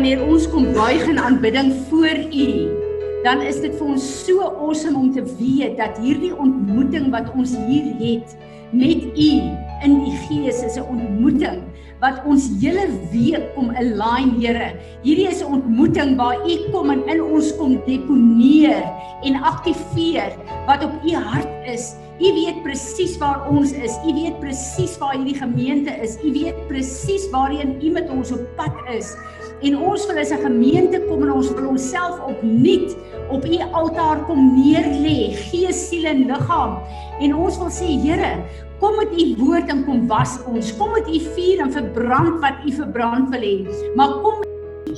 Wanneer ons kom buig in aanbidding voor U, dan is dit vir ons so awesome om te weet dat hierdie ontmoeting wat ons hier het met U in die Gees is 'n ontmoeting wat ons hele week kom align, Here. Hierdie is 'n ontmoeting waar U kom en in ons kom deponeer en aktiveer wat op U hart is. U weet presies waar ons is. U weet presies waar hierdie gemeente is. U weet presies waarheen U met ons op pad is. En ons wil as 'n gemeente kom en ons wil onsself opnuut op U altaar kom neerlê, gees, siel en liggaam. En ons wil sê, Here, kom met U woord en kom was ons. Kom met U vuur en verbrand wat U verbrand wil hê. Maar kom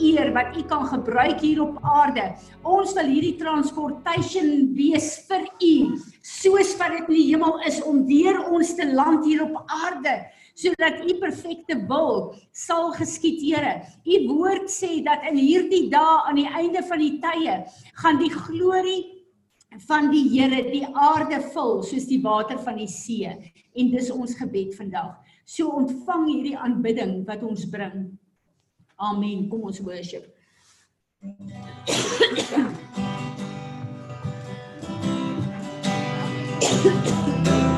eer wat u kan gebruik hier op aarde. Ons wil hierdie transportation wees vir u, soos wat dit in die hemel is om deur ons te land hier op aarde sodat u perfekte wil sal geskied, Here. U woord sê dat in hierdie dae aan die einde van die tye gaan die glorie van die Here die aarde vul soos die water van die see en dis ons gebed vandag. So ontvang hierdie aanbidding wat ons bring. Amen. Kom ons worship. love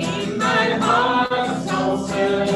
is ons God. Ons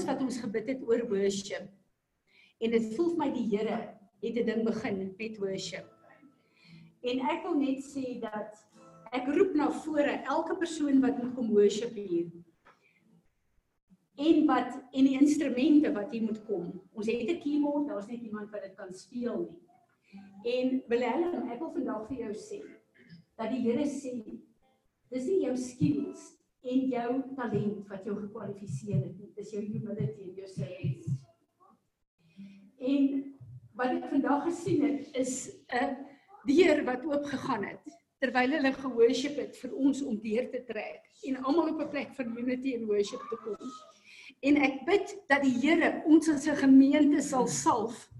alles wat ons gebid het oor worship. En dit voel vir my die Here het 'n ding begin met worship. En ek wil net sê dat ek roep na vore elke persoon wat moet kom worship hier. En wat en die instrumente wat hier moet kom. Ons het 'n keyboard, daar's net iemand wat dit kan speel nie. En Willem, ek wil vandag vir jou sê dat die Here sê dis nie jou skills en jou talent wat jou gekwalifiseer het nie, dis jou humility en jou service. En wat ek vandag gesien het is 'n deur wat oop gegaan het terwyl hulle geworship het vir ons om deur te trek en almal op 'n plek van unity en worship te kom. En ek bid dat die Here ons as 'n gemeente sal salf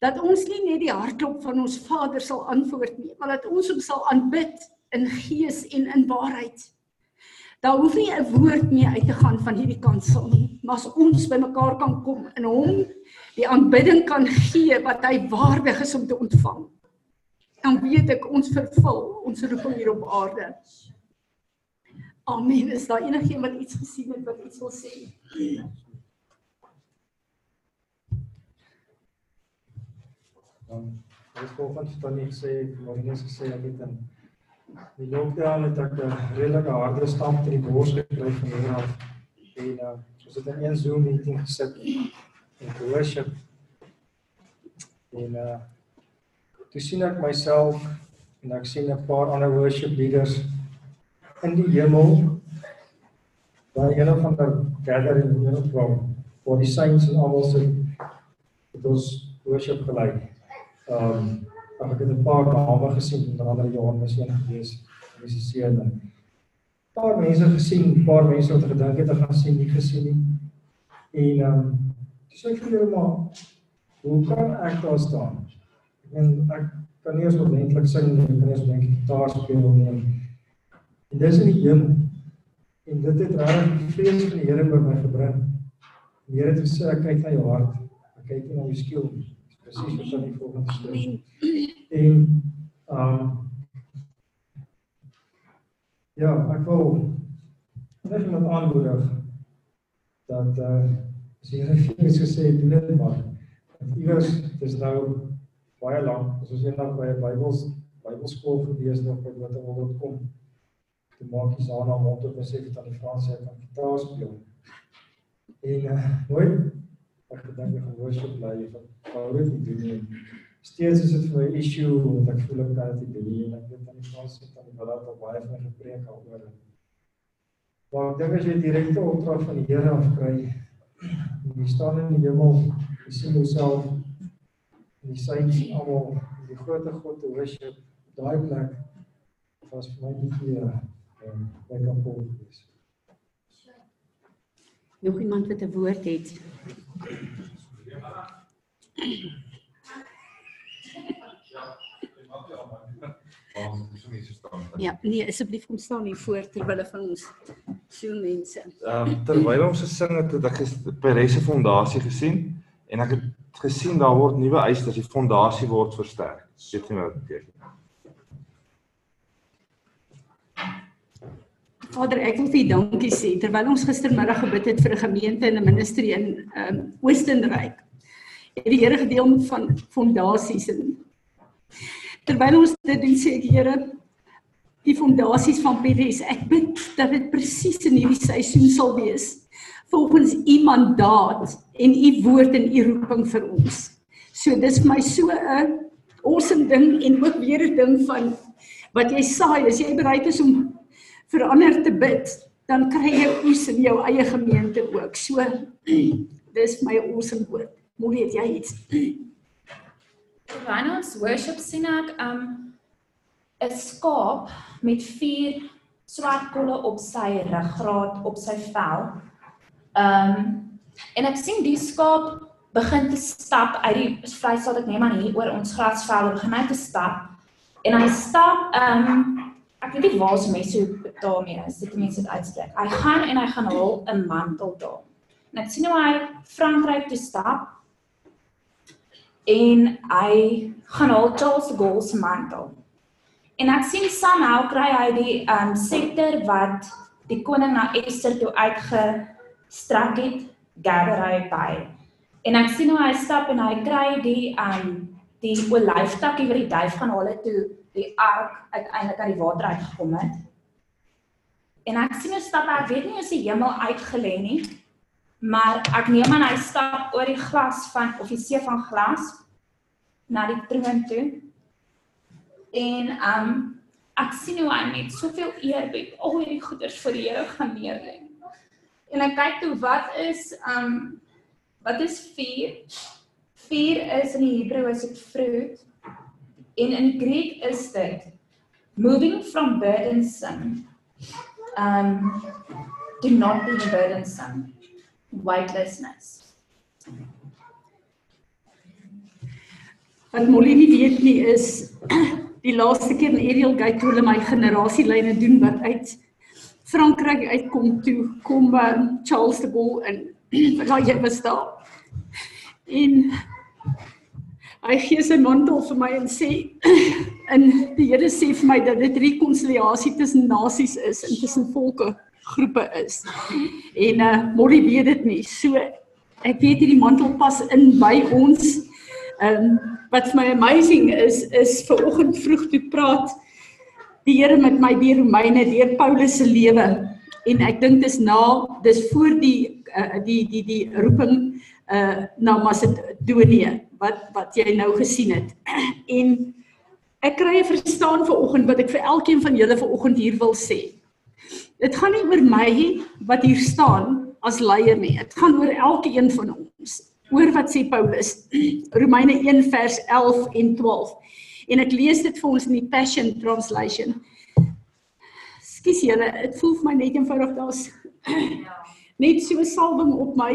dat ons nie net die hartklop van ons Vader sal antwoord nie, maar dat ons hom sal aanbid in gees en in waarheid. Daar hoef nie 'n woord meer uit te gaan van hierdie kansel nie, maar as ons bymekaar kan kom in hom die aanbidding kan gee wat hy waardig is om te ontvang. Dan weet ek ons vervul ons roeping hier op aarde. Amen. Is daar enigiemand wat iets gesien het wat iets wil sê? Dan is volgens van ek sê Marinus gesê ek het in die lockdown het ek 'n redelike harde stamp in die bors gekry van hier af. En uh, ons het in een Zoom meeting gesit en worship. En uh toe sien ek myself en ek sien 'n paar ander worship leaders in die hemel by een of ander gathering in die program waar die saints en almal sit het ons worship gelei. Ehm um, ek het 'n paar name gesien andere Johan was een gewees, seun. 'n Paar mense gesien, 'n paar mense wat gedink het ek gaan sien, nie gesien nie. En ehm um, dis ek vir jou maar hoe kan ek daar staan? Ek meen ek kan nie eens ordentlik sing nie, ek kan nie eens ordentlik gitaar speel nie. En dis in die hemel. En dit het regtig die vrees van die Here by my gebring. Die Here het gesê ek kyk na jou hart. Ek kyk nie na jou skiel nie. Presies wat aan die volgende stuk. En ehm um, Ja, ek wil net iemand aanmoedig dat eh uh, die Here vir ons gesê het, doen dit maar. Want iewers dis nou baie lank, as ons eendag by 'n Bybels Bybelskool gewees het by wat ook al kom. Toe maak jy Sana mond op besef het aan die Franse het aan gitaar speel. En uh, nooit ek gedink ek gaan worship bly van wou dit nie doen nie. Steeds is dit vir my issue want ek voel ek kan nie doen en ek weet aan die Franse het aan die Ballad al baie van gepreek daaroor. Maar ek dink as jy direkte opdrag van die Here af kry, jy staan in die hemel, jy sien jouself en die saints almal die groot God te worship daai plek was vir my bietjie ehm lekker vol gewees. Nog iemand wat 'n woord het? Ja, nee, asseblief kom staan hier voor terwyl van ons so mense. Ehm um, terwyl ons gesing het, het ek by Resse Fondasie gesien en ek het gesien daar word nuwe eisters, die fondasie word versterk. Weet nie wat dit beteken. Vader, ek wil vir U dankie sê terwyl ons gistermiddag gebid het vir 'n gemeente en 'n ministerie in ehm um, Oostenryk. Het die Here gedeel van fondasies en terwyl ons dit doen sê ek Here die fondasies van PDS. Ek bid dat dit presies in hierdie seisoen sal wees volgens u mandaat en u woord en u roeping vir ons. So dis vir my so 'n awesome ding en ook weer 'n ding van wat jy saai, as jy bereid is om vir ander te bid, dan kry jy oes in jou eie gemeente ook. So dis my awesome woord. Het jy iets. Wanneer ons worship sien ek um 'n skaap met vier swart kolle op sy ruggraat op sy vel. Um en ek sien die skaap begin te stap uit die vleis wat ek neem aan hier oor ons grasvelde begin hy te stap. En hy stap um ek weet nie waar se Mesopotamië is, dit mense dit uitspreek. Hy gaan en hy gaan haal 'n mantel daar. En ek sien hoe hy Frankryk toe stap en hy gaan haal Charles de Gaulle se mantel. En ek sien somehow kry hy die um scepter wat die koning na Esther toe uitgestrek het, gather hy by. En ek sien hoe hy stap en hy kry die um die olyftakkie wat die duif gaan haal toe die ark uiteindelik uit die water uitgekom het. En ek sien hoe stap hy, ek weet nie of die hemel uitgelê nie, maar ek neem aan hy stap oor die glas van of die see van glas na die troon toe. En um ek sien hoe hy met soveel eerbied al hierdie goeders vir die Here gaan neerlê. En ek kyk toe wat is um wat is vuur? Vuur is in die Hebreë is dit fruit en in Griek is dit moving from burdensome um do not be burdensome weightlessness. Wat Molly nie weet nie is die laaste keer in Ariel Gate toe hulle my generasielyne doen wat uit Frankryk uitkom toe kom um, Charles de Gaulle in wat jy was daar. En hy gee sy mantel vir my en sê en die Here sê vir my dat dit rekonsiliasie tussen nasies is en tussen volke groepe is. En uh Molly weet dit nie. So ek weet hierdie mantel pas in by ons. Ehm um, wat my amazing is is ver oggend vroeg toe praat die Here met my deur Romeine deur Paulus se lewe en ek dink dis na dis voor die uh, die die die roeping uh na Macedonië wat wat jy nou gesien het. En ek kry 'n verstaan vir oggend wat ek vir elkeen van julle vir oggend hier wil sê. Dit gaan nie oor my wat hier staan as leier nie. Dit gaan oor elkeen van ons. Hoor wat sê Paulus. Romeine 1 vers 11 en 12. En ek lees dit vir ons in die Passion Translation. Skus julle, dit voel vir my net eenvoudig daar's net so 'n salwing op my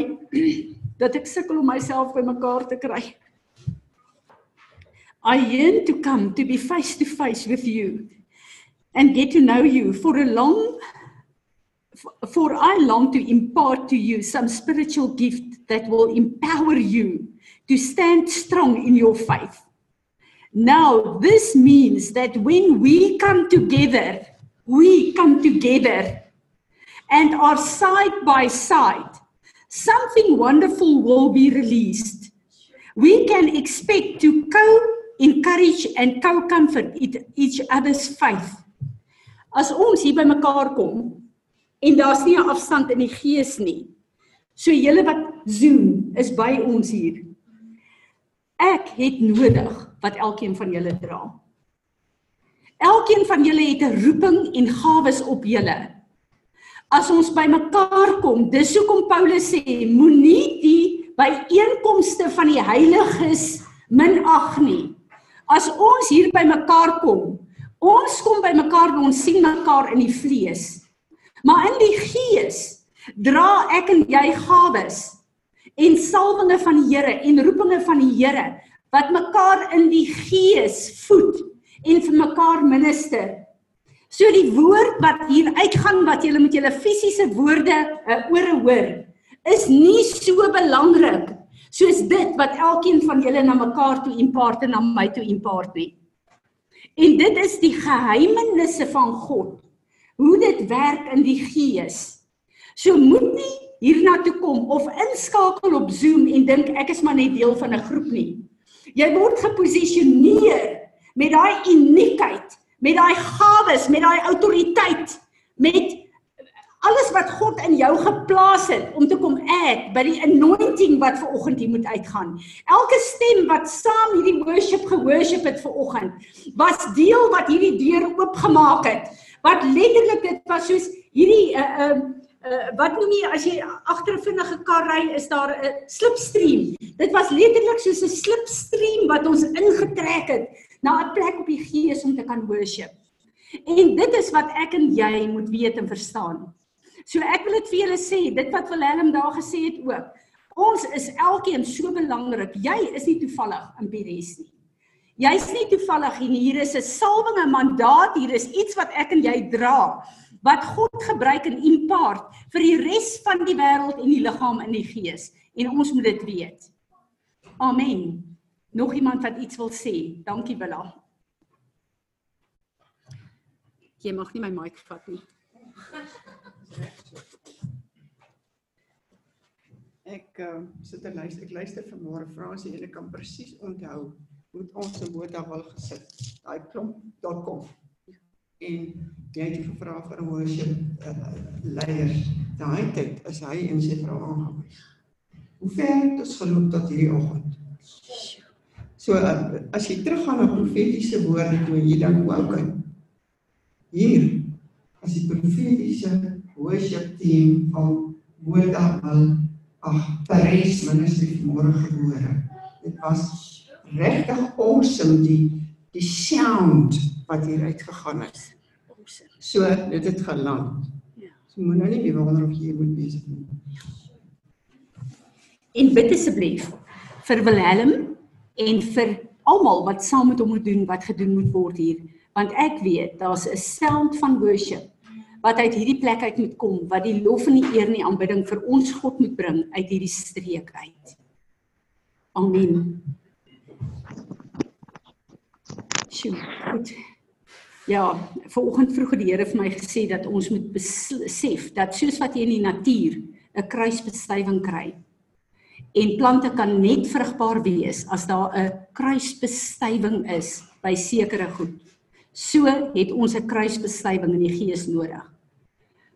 dat ek sukkel om myself bymekaar te kry. I yearn to come to be face to face with you and get to know you for a long for I long to impart to you some spiritual gift that will empower you to stand strong in your faith. Now, this means that when we come together, we come together and are side by side, something wonderful will be released. We can expect to co encourage and co comfort each other's faith. As ons hier by mekaar kom, en daar's nie 'n afstand in die gees nie. So julle wat Zoom is by ons hier. Ek het nodig wat elkeen van julle dra. Elkeen van julle het 'n roeping en gawes op julle. As ons by mekaar kom, dis hoekom Paulus sê moenie die byeenkomste van die heiliges minag nie. As ons hier by mekaar kom, ons kom by mekaar en ons sien mekaar in die vlees. Maar in die gees dra ek en jy gawes en salwinge van die Here en roepinge van die Here wat mekaar in die gees voed en vir mekaar minister. So die woord wat hier uitgaan wat julle met julle fisiese woorde uh, ore hoor is nie so belangrik soos dit wat elkeen van julle na mekaar toe impart en na my toe impart nie. En dit is die geheimenisse van God hoe dit werk in die gees. So moet nie hiernatoe kom of inskakel op Zoom en dink ek is maar net deel van 'n groep nie. Jy word geposisioneer met daai uniekheid, met daai gawes, met daai autoriteit, met alles wat God in jou geplaas het om te kom add by die anointing wat ver oggend hier moet uitgaan. Elke stem wat saam hierdie worship geworship het ver oggend, was deel wat hierdie deur oopgemaak het wat letterlik dit was soos hierdie uh uh, uh wat noem jy as jy agter 'n vinnige kar ry is daar 'n slipstream. Dit was letterlik soos 'n slipstream wat ons ingetrek het na 'n plek op die gees om te kan worship. En dit is wat ek en jy moet weet en verstaan. So ek wil dit vir julle sê, dit wat Willem daar gesê het ook. Ons is elkeen so belangrik. Jy is nie toevallig in Pires nie. Jy's nie toevallig hier nie. Hier is 'n salwing, 'n mandaat, hier is iets wat ek en jy dra wat God gebruik in impart vir die res van die wêreld en die liggaam in die gees en ons moet dit weet. Amen. Nog iemand wat iets wil sê? Dankie Willa. Jy mag nie my mic vat nie. Ek uh, sit en luister. Ek luister vanmôre Fransie en ek kan presies onthou moet ons se motor wel gesit. Daai klomp daar kom. En jy het gevra vir 'n worship uh, leier. Daai tyd is hy en sy vrou aangewys. Hoe ver het ons geloop tot hierdie oggend? So uh, as jy teruggaan na profetiese woorde toe jy dan okay. Hier as die profetiese worship team van Boeta al ag Paris ministry môre gebore. Dit was regtig awesome die die sound wat hier uitgegaan het. Awesome. So dit het geland. Ja. So moet nou nie meer wonder of jy moet besig nie. En bid asseblief vir Willem en vir almal wat saam met hom moet doen wat gedoen moet word hier, want ek weet daar's 'n sound van worship wat uit hierdie plek uit moet kom wat die lof en die eer en die aanbidding vir ons God moet bring uit hierdie streek uit. Amen. Sjoe, goed. Ja, vanoggend vroeg het die Here vir my gesê dat ons moet besef dat soos wat jy in die natuur 'n kruisbestuiving kry en plante kan net vrugbaar wees as daar 'n kruisbestuiving is by sekere goed. So het ons 'n kruisbestuiving in die gees nodig.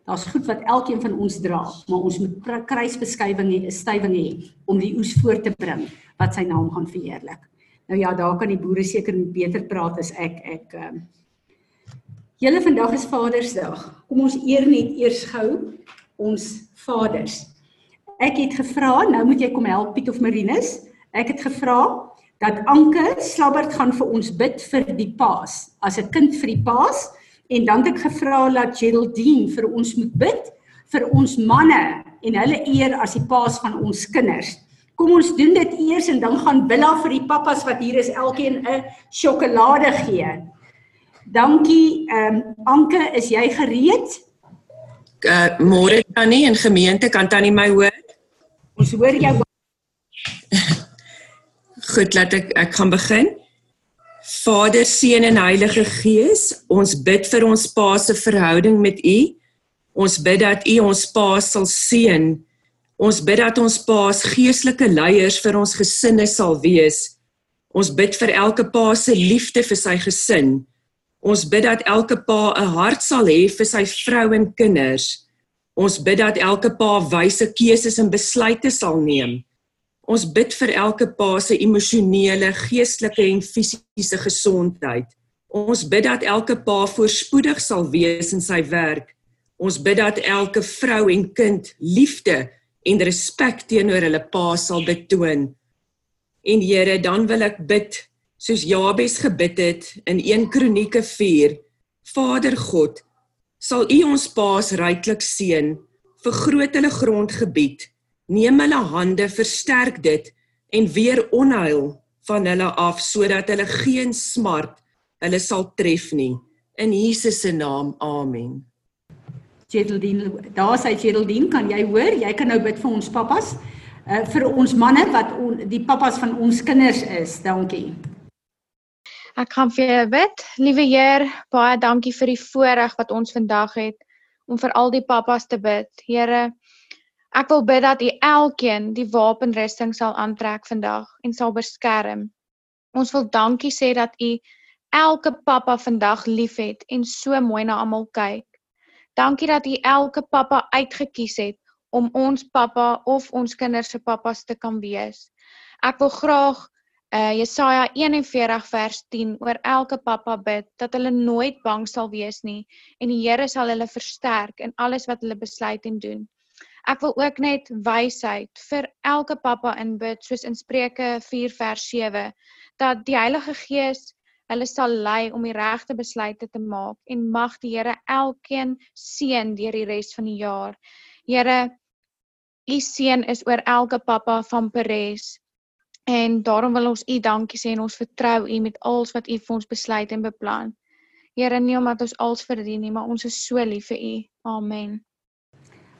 Daar's goed wat elkeen van ons dra, maar ons moet kruisbeskuiving hê, stywing hê om die oes voor te bring wat sy naam gaan verheerlik. Nou ja, daar kan die boere seker beter praat as ek. Ek ehm Julle vandag is Vadersdag. Kom ons eer net eers gou ons vaders. Ek het gevra, nou moet jy kom help Piet of Marinus. Ek het gevra dat Anke Slabbert gaan vir ons bid vir die Paas, as 'n kind vir die Paas en dan het ek gevra dat Geraldine vir ons moet bid vir ons manne en hulle eer as die Paas van ons kinders. Kom ons doen dit eers en dan gaan Billa vir die pappas wat hier is elkeen 'n sjokolade gee. Dankie, ehm um, Anke, is jy gereed? Uh, môre Tannie in gemeente kan Tannie my hoor? Ons hoor jou Goed, laat ek ek gaan begin. Vader, Seun en Heilige Gees, ons bid vir ons Pa se verhouding met U. Ons bid dat U ons Pa sal seën. Ons bid dat ons Pa's geestelike leiers vir ons gesinne sal wees. Ons bid vir elke Pa se liefde vir sy gesin. Ons bid dat elke pa 'n hart sal hê vir sy vrou en kinders. Ons bid dat elke pa wyse keuses en besluite sal neem. Ons bid vir elke pa se emosionele, geestelike en fisiese gesondheid. Ons bid dat elke pa voorspoedig sal wees in sy werk. Ons bid dat elke vrou en kind liefde en respek teenoor hulle pa sal betoon. En Here, dan wil ek bid soos Jabes gebid het in 1 Kronieke 4. Vader God, sal U ons paas ryklik seën, vergroot hulle grondgebied, neem hulle hande, versterk dit en weer onheil van hulle af sodat hulle geen smart hulle sal tref nie. In Jesus se naam. Amen. Geraldine, daar sê Geraldine, kan jy hoor? Jy kan nou bid vir ons pappas. Uh vir ons manne wat on, die pappas van ons kinders is. Dankie. Ek gaan vir jou bid. Liewe Heer, baie dankie vir die voorreg wat ons vandag het om vir al die pappas te bid. Here, ek wil bid dat U elkeen die wapenrusting sal aantrek vandag en sal beskerm. Ons wil dankie sê dat U elke pappa vandag liefhet en so mooi na almal kyk. Dankie dat U elke pappa uitgekies het om ons pappa of ons kinders se pappas te kan wees. Ek wil graag uh Jesaja 41 vers 10 oor elke pappa bid dat hulle nooit bang sal wees nie en die Here sal hulle versterk in alles wat hulle besluit en doen. Ek wil ook net wysheid vir elke pappa inbid soos in Spreuke 4 vers 7 dat die Heilige Gees hulle sal lei om die regte besluite te maak en mag die Here elkeen seën deur die res van die jaar. Here, u seën is oor elke pappa van Peres. En daarom wil ons U dankie sê en ons vertrou U met alles wat U vir ons besluit en beplan. Here, nie omdat ons alles verdien nie, maar ons is so lief vir U. Amen.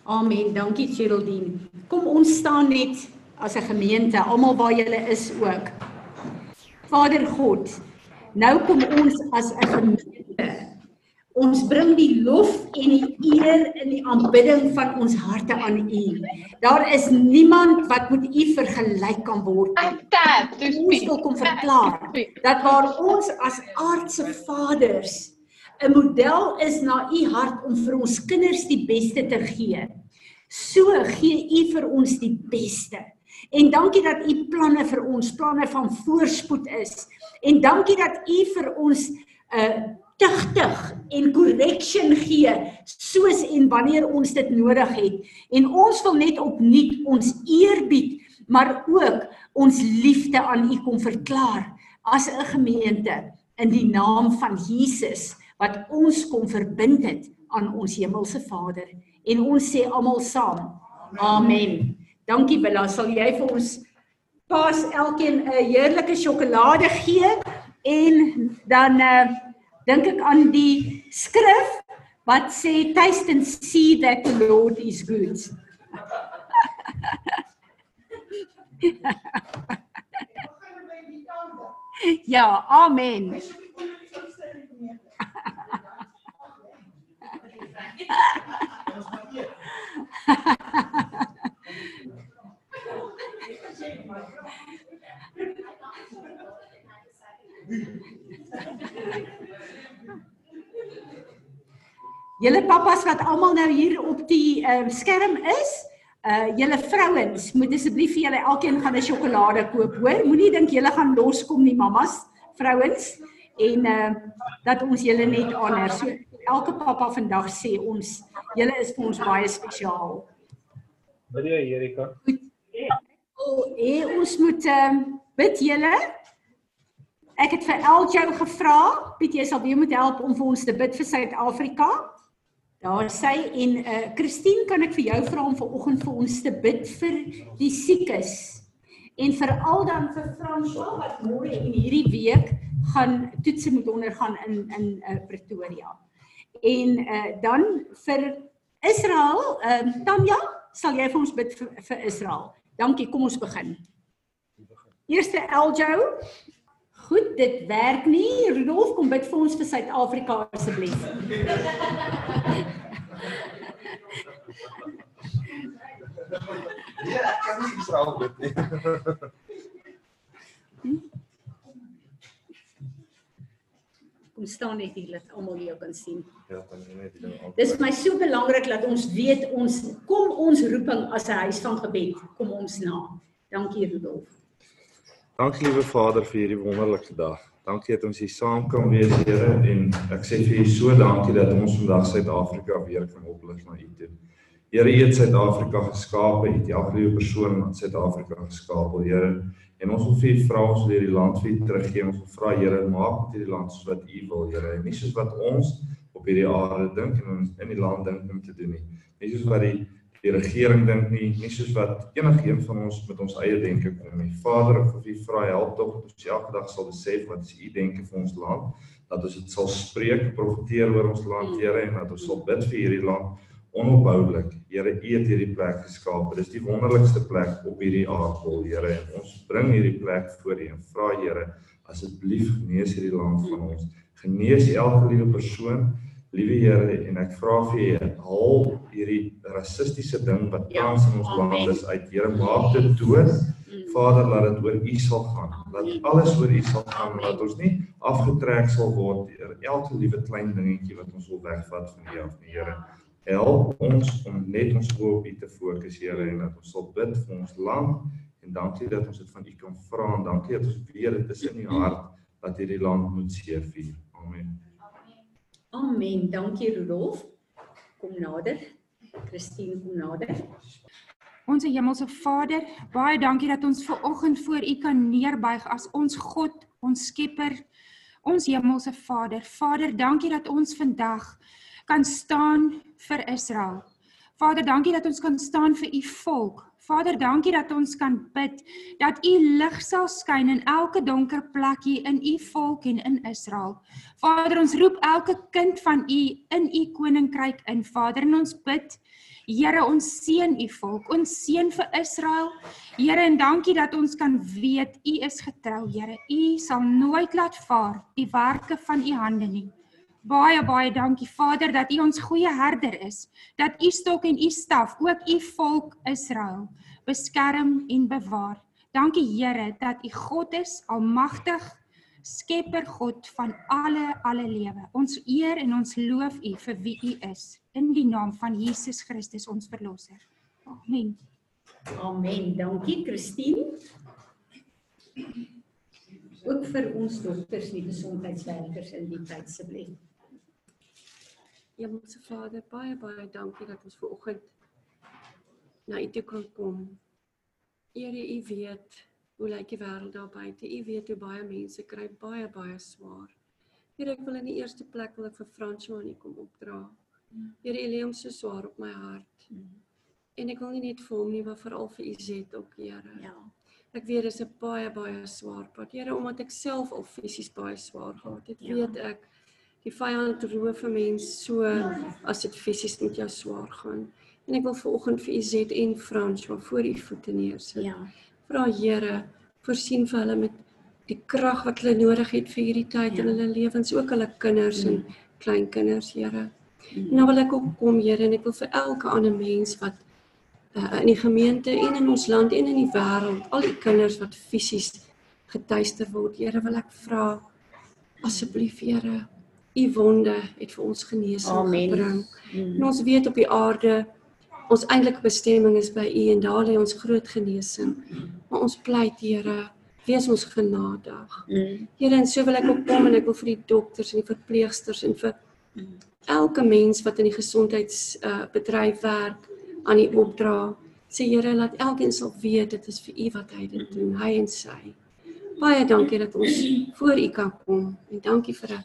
Amen. Dankie Geraldine. Kom ons staan net as 'n gemeente, almal waar jy is ook. Vader God, nou kom ons as 'n gemeente. Ons bring die lof en die eer in die aanbidding van ons harte aan U. Daar is niemand wat met U vergelyk kan word nie. Ons wil kom verklaar dat waar ons as aardse vaders 'n model is na u hart om vir ons kinders die beste te gee. So gee u vir ons die beste. En dankie dat u planne vir ons planne van voorspoed is. En dankie dat u vir ons 'n uh, tigtig en correction gee soos en wanneer ons dit nodig het. En ons wil net opnuut ons eerbied, maar ook ons liefde aan u kom verklaar as 'n gemeente in die naam van Jesus wat ons kom verbind het aan ons hemelse Vader. En ons sê almal saam. Amen. Dankie Bella, sal jy vir ons pas elkeen 'n heerlike sjokolade gee en dan uh, dink ek aan die skrif wat sê taste and see that the Lord is good. ja, amen. Julle pappas wat almal nou hier op die uh, skerm is, uh julle vrouens, moet asseblief vir julle elkeen gaan 'n sjokolade koop, hoor? Moenie dink julle gaan loskom nie, mammas, vrouens en uh dat ons julle net honor. So elke pappa vandag sê ons julle is vir ons baie spesiaal. Jy Erika? O, eh, ons moet ehm um, bid julle. Ek het vir Eljo gevra, Piet jy sal weer moet help om vir ons te bid vir Suid-Afrika. Daar sy en eh uh, Christine kan ek vir jou vra om vanoggend vir ons te bid vir die siekes. En veral dan vir François wat môre en hierdie week gaan toetse moet ondergaan in in uh, Pretoria. En eh uh, dan vir Israel, ehm um, Tanya, sal jy vir ons bid vir, vir Israel? Dankie, kom ons begin. Eerste Eljo. Goed, dit werk nie. Rudolf, kom bid vir ons vir Suid-Afrika asseblief. Ja, ek kan nie Israel bid nie. Kom staan net hier dat almal jou kan sien. Ja, dan net die ding. Dis my so belangrik dat ons weet ons kom ons roeping as 'n huis van gebed kom ons na. Dankie Rudolf. Dankie liewe Vader vir hierdie wonderlike dag. Dankie dat ons hier saam kan wees, Here, en ek sê vir U so dankie dat ons vandag Suid-Afrika weer kan oplig na U toe. Here, U het Suid-Afrika geskaap, U het elke liewe persoon in Suid-Afrika geskaap, Here. En ons wil vir U vra ons wil hierdie land vir U teruggee. Ons wil vra Here, maak met hierdie land soos wat U wil, Here, en nie soos wat ons op hierdie aarde dink en ons in die land dink om te doen nie. Nie soos wat die die regering dink nie, nie soos wat enigiemand van ons met ons eie denke kom nie. Vader, ek wil vir U vra help tog dat ons elke dag sal besef wat is U denke vir ons land, dat ons dit sal spreek, profeteer oor ons land, Here, en dat ons sal bid vir hierdie land onophoudelik. Here, U het hierdie plek geskaap. Dit is die wonderlikste plek op hierdie aardbol, Here, en ons bring hierdie plek voor U en vra Here, asseblief genees hierdie land van ons. Genees elke liewe persoon Liewe Here en ek vra vir U haal hierdie rassistiese ding wat Ja, tans in ons land is uit. Here maak dit dood. Vader, laat dit oor U sal gaan. Laat alles oor U sal gaan. Laat ons nie afgetrek sal word deur elke liewe klein dingetjie wat ons wil wegvat van U af, Here. Help ons om net ons oë op U te fokus, Here, en dat ons sal bid vir ons land en dankie dat ons dit van U kan vra en dankie dat ons weet dit is in U hart dat hierdie land moet seëvier. Amen. Amen. Dankie Rudolf. Kom nader. Christine kom nader. Onse hemelse Vader, baie dankie dat ons ver oggend voor U kan neerbuig as ons God, ons Skepper, ons hemelse Vader. Vader, dankie dat ons vandag kan staan vir Israel. Vader, dankie dat ons kan staan vir U volk. Vader, dankie dat ons kan bid dat U lig sal skyn in elke donker plekkie in U volk en in Israel. Vader, ons roep elke kind van U in U koninkryk in. Vader, en ons bid Here, ons seën u volk. Ons seën vir Israel. Here, en dankie dat ons kan weet u is getrou, Here. U sal nooit laat vaar die werke van u hande nie. Baie baie dankie Vader dat u ons goeie herder is. Dat u stok en u staf ook u volk Israel beskerm en bewaar. Dankie Here dat u God is, almagtig, Skepper God van alle alle lewe. Ons eer en ons loof u vir wie u is in die naam van Jesus Christus ons verlosser. Amen. Amen. Dankie Christine. Ook vir ons dokters en die gesondheidswerkers in die tyd asseblief. Hemelse Vader, baie baie dankie dat ons ver oggend na U toe kan kom. Here, U weet hoe lyk die wêreld daar buite. U weet hoe baie mense kry baie baie swaar. Here, ek wil in die eerste plek wil ek vir aan U kom opdra. Here, U lê hom so swaar op my hart. En ek wil nie net vir hom nie, maar veral vir U Zet ook, Here. Ja. Ek weet dis 'n baie baie swaar pad. Here, omdat ek self al fisies baie swaar gehad het, Ja. weet ek die vyand roof 'n mens so as dit fisies met jou swaar gaan. En ek wil vanoggend vir Izet en Frans wat voor u voete neersit. Ja. Vra Here, voorsien vir hulle met die krag wat hulle nodig het vir hierdie tyd Ja. in hulle lewens, ook hulle kinders Mm. en kleinkinders, Here. Mm. En nou wil ek ook kom, Here, en ek wil vir elke ander mens wat uh, in die gemeente en in ons land en in die wêreld, al die kinders wat fisies getuister word, Here, wil ek vra asseblief, Here, U wonde het vir ons genesing Amen. gebring. Mm. En ons weet op die aarde ons eintlike bestemming is by U en daar lê ons groot genesing. Maar ons pleit Here, wees ons genadig. Mm. Here, en so wil ek ook kom en ek wil vir die dokters en die verpleegsters en vir elke mens wat in die gesondheids uh, bedryf werk aan die opdra. Sê Here, laat elkeen sal weet dit is vir U wat hy dit doen, hy en sy. Baie dankie dat ons voor U kan kom en dankie vir 'n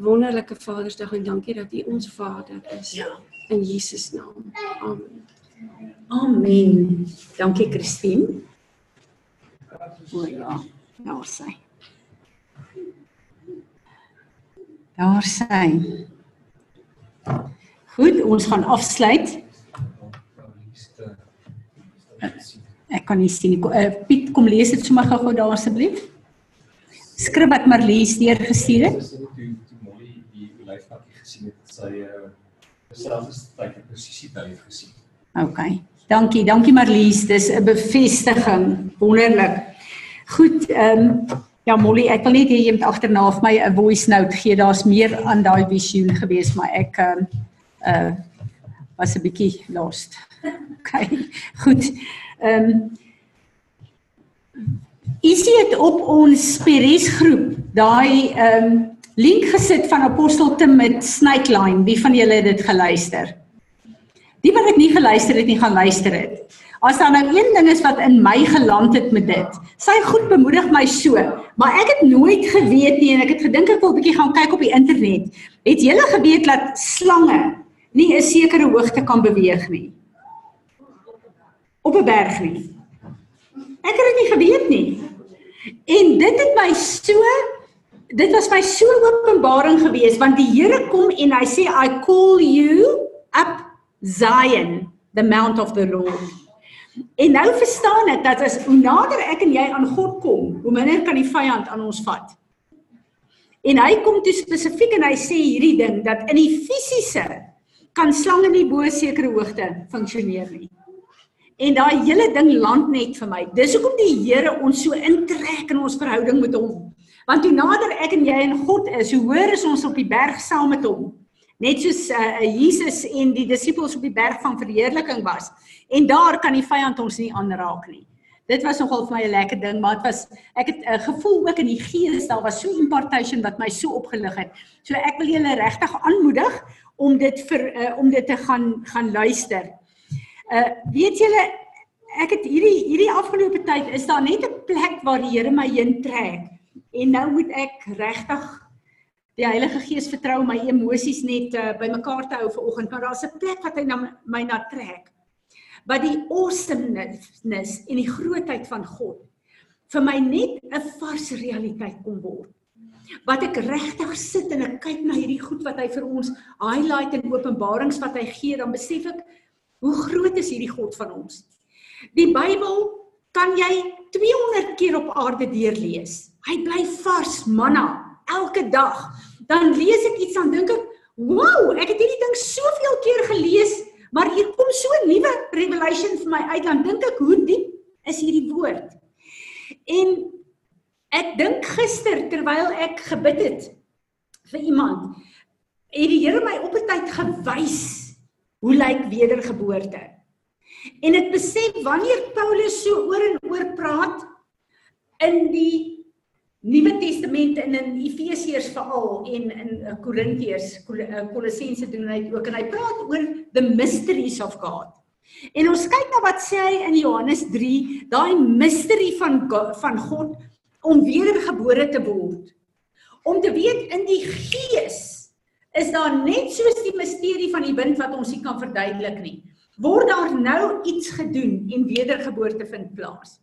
wonderlike Vadersdag en dankie dat U ons Vader is. Ja. In Jesus naam. Amen. Amen. Dankie Christine. O ja, daar sy. Daar sy. Goed, ons gaan afsluit. Ek kan nie sien nie. Uh, Piet, kom lees dit sommer gou-gou daar asseblief. Skrif wat Marlies deurgestuur het. Lyfpakkie gesien het, het sy uh selfs tyd en presisie tyd gesien. OK. Dankie, dankie Marlies. Dis 'n bevestiging. Wonderlik. Goed, ehm um, ja Molly, ek wil net hê jy moet agterna vir my 'n voice note gee. Daar's meer aan daai visioen gewees, maar ek ehm um, uh was 'n bietjie lost. OK. Goed. Ehm um, Isie het op ons Peres groep daai ehm um, link gesit van Apostel Tim met Snake Line. Wie van julle het dit geluister? Die wat ek nie geluister het nie gaan luister het. As daar nou een ding is wat in my geland het met dit, sy goed bemoedig my so, maar ek het nooit geweet nie en ek het gedink ek wil 'n bietjie gaan kyk op die internet. Het julle geweet dat slange nie 'n sekere hoogte kan beweeg nie? Op 'n berg nie. Ek het dit nie geweet nie. En dit het my so dit was my so openbaring geweest want die Here kom en hy sê I call you up Zion, the mount of the Lord. En nou verstaan ek dat as hoe nader ek en jy aan God kom, hoe minder kan die vyand aan ons vat. En hy kom toe spesifiek en hy sê hierdie ding dat in die fisiese kan slange nie bo sekere hoogte funksioneer nie. En daai hele ding land net vir my. Dis hoekom die Here ons so intrek in ons verhouding met hom. Want hoe nader ek en jy in God is, hoe hoër is ons op die berg saam met hom. Net soos uh, Jesus en die disippels op die berg van verheerliking was. En daar kan die vyand ons nie aanraak nie. Dit was nogal vir my 'n lekker ding, maar dit was ek het 'n uh, gevoel ook in die gees, daar was so impartation wat my so opgelig het. So ek wil julle regtig aanmoedig om dit vir uh, om dit te gaan gaan luister. Uh weet julle ek het hierdie hierdie afgelope tyd is daar net 'n plek waar die Here my heen trek. En nou moet ek regtig die Heilige Gees vertrou my emosies net uh, bymekaar te hou vanoggend, maar daar's 'n plek wat hy na my na trek. Wat die awesomeness en die grootheid van God vir my net 'n vars realiteit kom word. Wat ek regtig sit en ek kyk na hierdie goed wat hy vir ons highlight en openbarings wat hy gee, dan besef ek hoe groot is hierdie God van ons. Die Bybel kan jy 200 keer op aarde deurlees. Hy bly vars, manna, elke dag. Dan lees ek iets dan dink ek, "Wow, ek het hierdie ding soveel keer gelees, maar hier kom so 'n nuwe revelation vir my uit." Dan dink ek, "Hoe diep is hierdie woord?" En ek dink gister terwyl ek gebid het vir iemand, het die Here my op 'n tyd gewys hoe lyk wedergeboorte. En ek besef wanneer Paulus so oor en oor praat in die Nuwe Testament en in Efesiërs veral en in eh, Korintiërs, eh, Kolossense doen hy dit ook en hy praat oor the mysteries of God. En ons kyk na wat sê hy in Johannes 3, daai mystery van Go- van God om wedergebore te word. Om te weet in die gees is daar net soos die misterie van die wind wat ons nie kan verduidelik nie. Word daar nou iets gedoen en wedergeboorte vind plaas.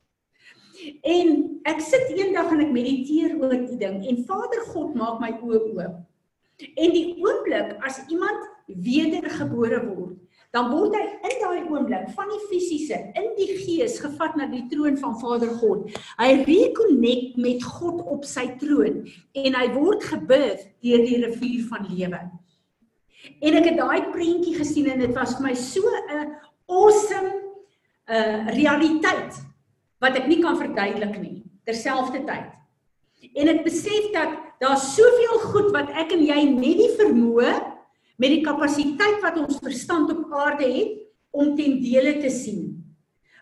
En ek sit eendag en ek mediteer oor die ding en Vader God maak my oë oop. En die oomblik as iemand wedergebore word, dan word hy in daai oomblik van die fisiese in die gees gevat na die troon van Vader God. Hy reconnect met God op sy troon en hy word gebid deur die rivier van lewe. En ek het daai prentjie gesien en dit was vir my so 'n awesome uh realiteit wat ek nie kan verduidelik nie terselfdertyd. En ek besef dat daar soveel goed wat ek en jy net die vermoë met die kapasiteit wat ons verstand op aarde het om ten dele te sien.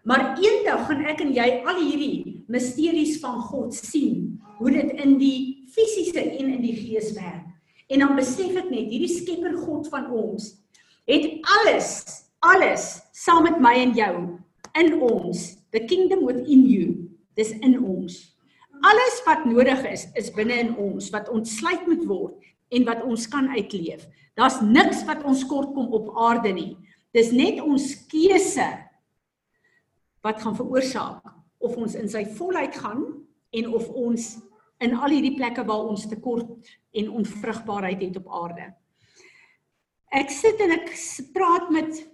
Maar eendag gaan ek en jy al hierdie misteries van God sien, hoe dit in die fisiese en in die gees werk. En dan besef ek net hierdie skepper God van ons het alles alles saam met my en jou in ons. The kingdom within you dis in ons. Alles wat nodig is is binne in ons wat ontsluit moet word en wat ons kan uitleef. Daar's niks wat ons kort kom op aarde nie. Dis net ons keuse wat gaan veroorsaak of ons in sy volheid gaan en of ons in al hierdie plekke waar ons tekort en onvrugbaarheid het op aarde. Ek sit en ek praat met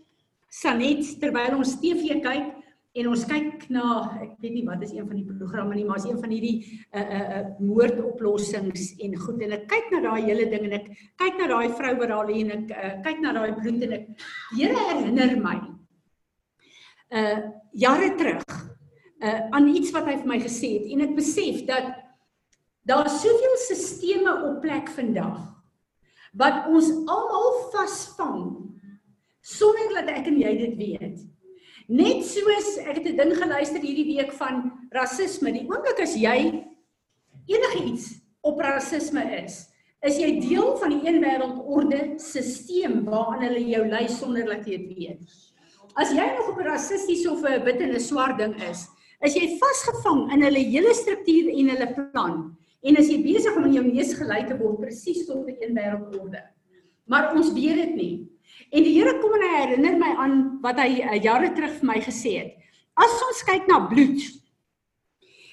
Sanet terwyl ons TV kyk en ons kyk na ek weet nie wat is een van die programme nie, maar is een van hierdie uh uh, uh moordoplossings en goed en ek kyk na daai hele ding en ek kyk na daai vrou wat daar lê en ek uh, kyk na daai bloed en ek Here herinner my uh jare terug uh aan iets wat hy vir my gesê het en ek besef dat Daar's soveel sisteme op plek vandag wat ons almal vasvang sonder dat ek en jy dit weet. Net soos ek het 'n ding geluister hierdie week van rasisme. Die oomblik as jy enigiets op rasisme is, is jy deel van die een wêreldorde stelsel waaraan hulle jou lei sonder dat jy dit weet. As jy nog op 'n rassisties of 'n wit en 'n swart ding is, is jy vasgevang in hulle hele struktuur en hulle plan. En as jy besig om in jou neus gelei te word presies tot 'n een wêreldorde. Maar ons weet dit nie. En die Here kom en hy herinner my aan wat hy uh, jare terug vir my gesê het. As ons kyk na bloed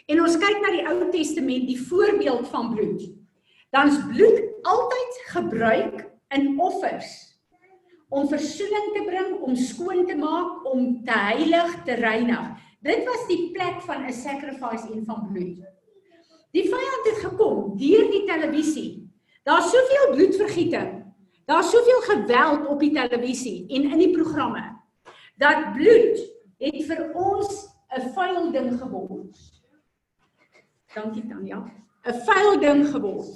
en ons kyk na die Ou Testament, die voorbeeld van bloed, dan is bloed altyd gebruik in offers om versoening te bring, om skoon te maak, om te heilig, te reinig. Dit was die plek van 'n sacrifice en van bloed. Die vyand het gekom deur die televisie. Daar's soveel bloedvergieting. Daar's soveel geweld op die televisie en in die programme dat bloed het vir ons 'n vuil ding geword. Dankie Tanya. 'n Vuil ding geword.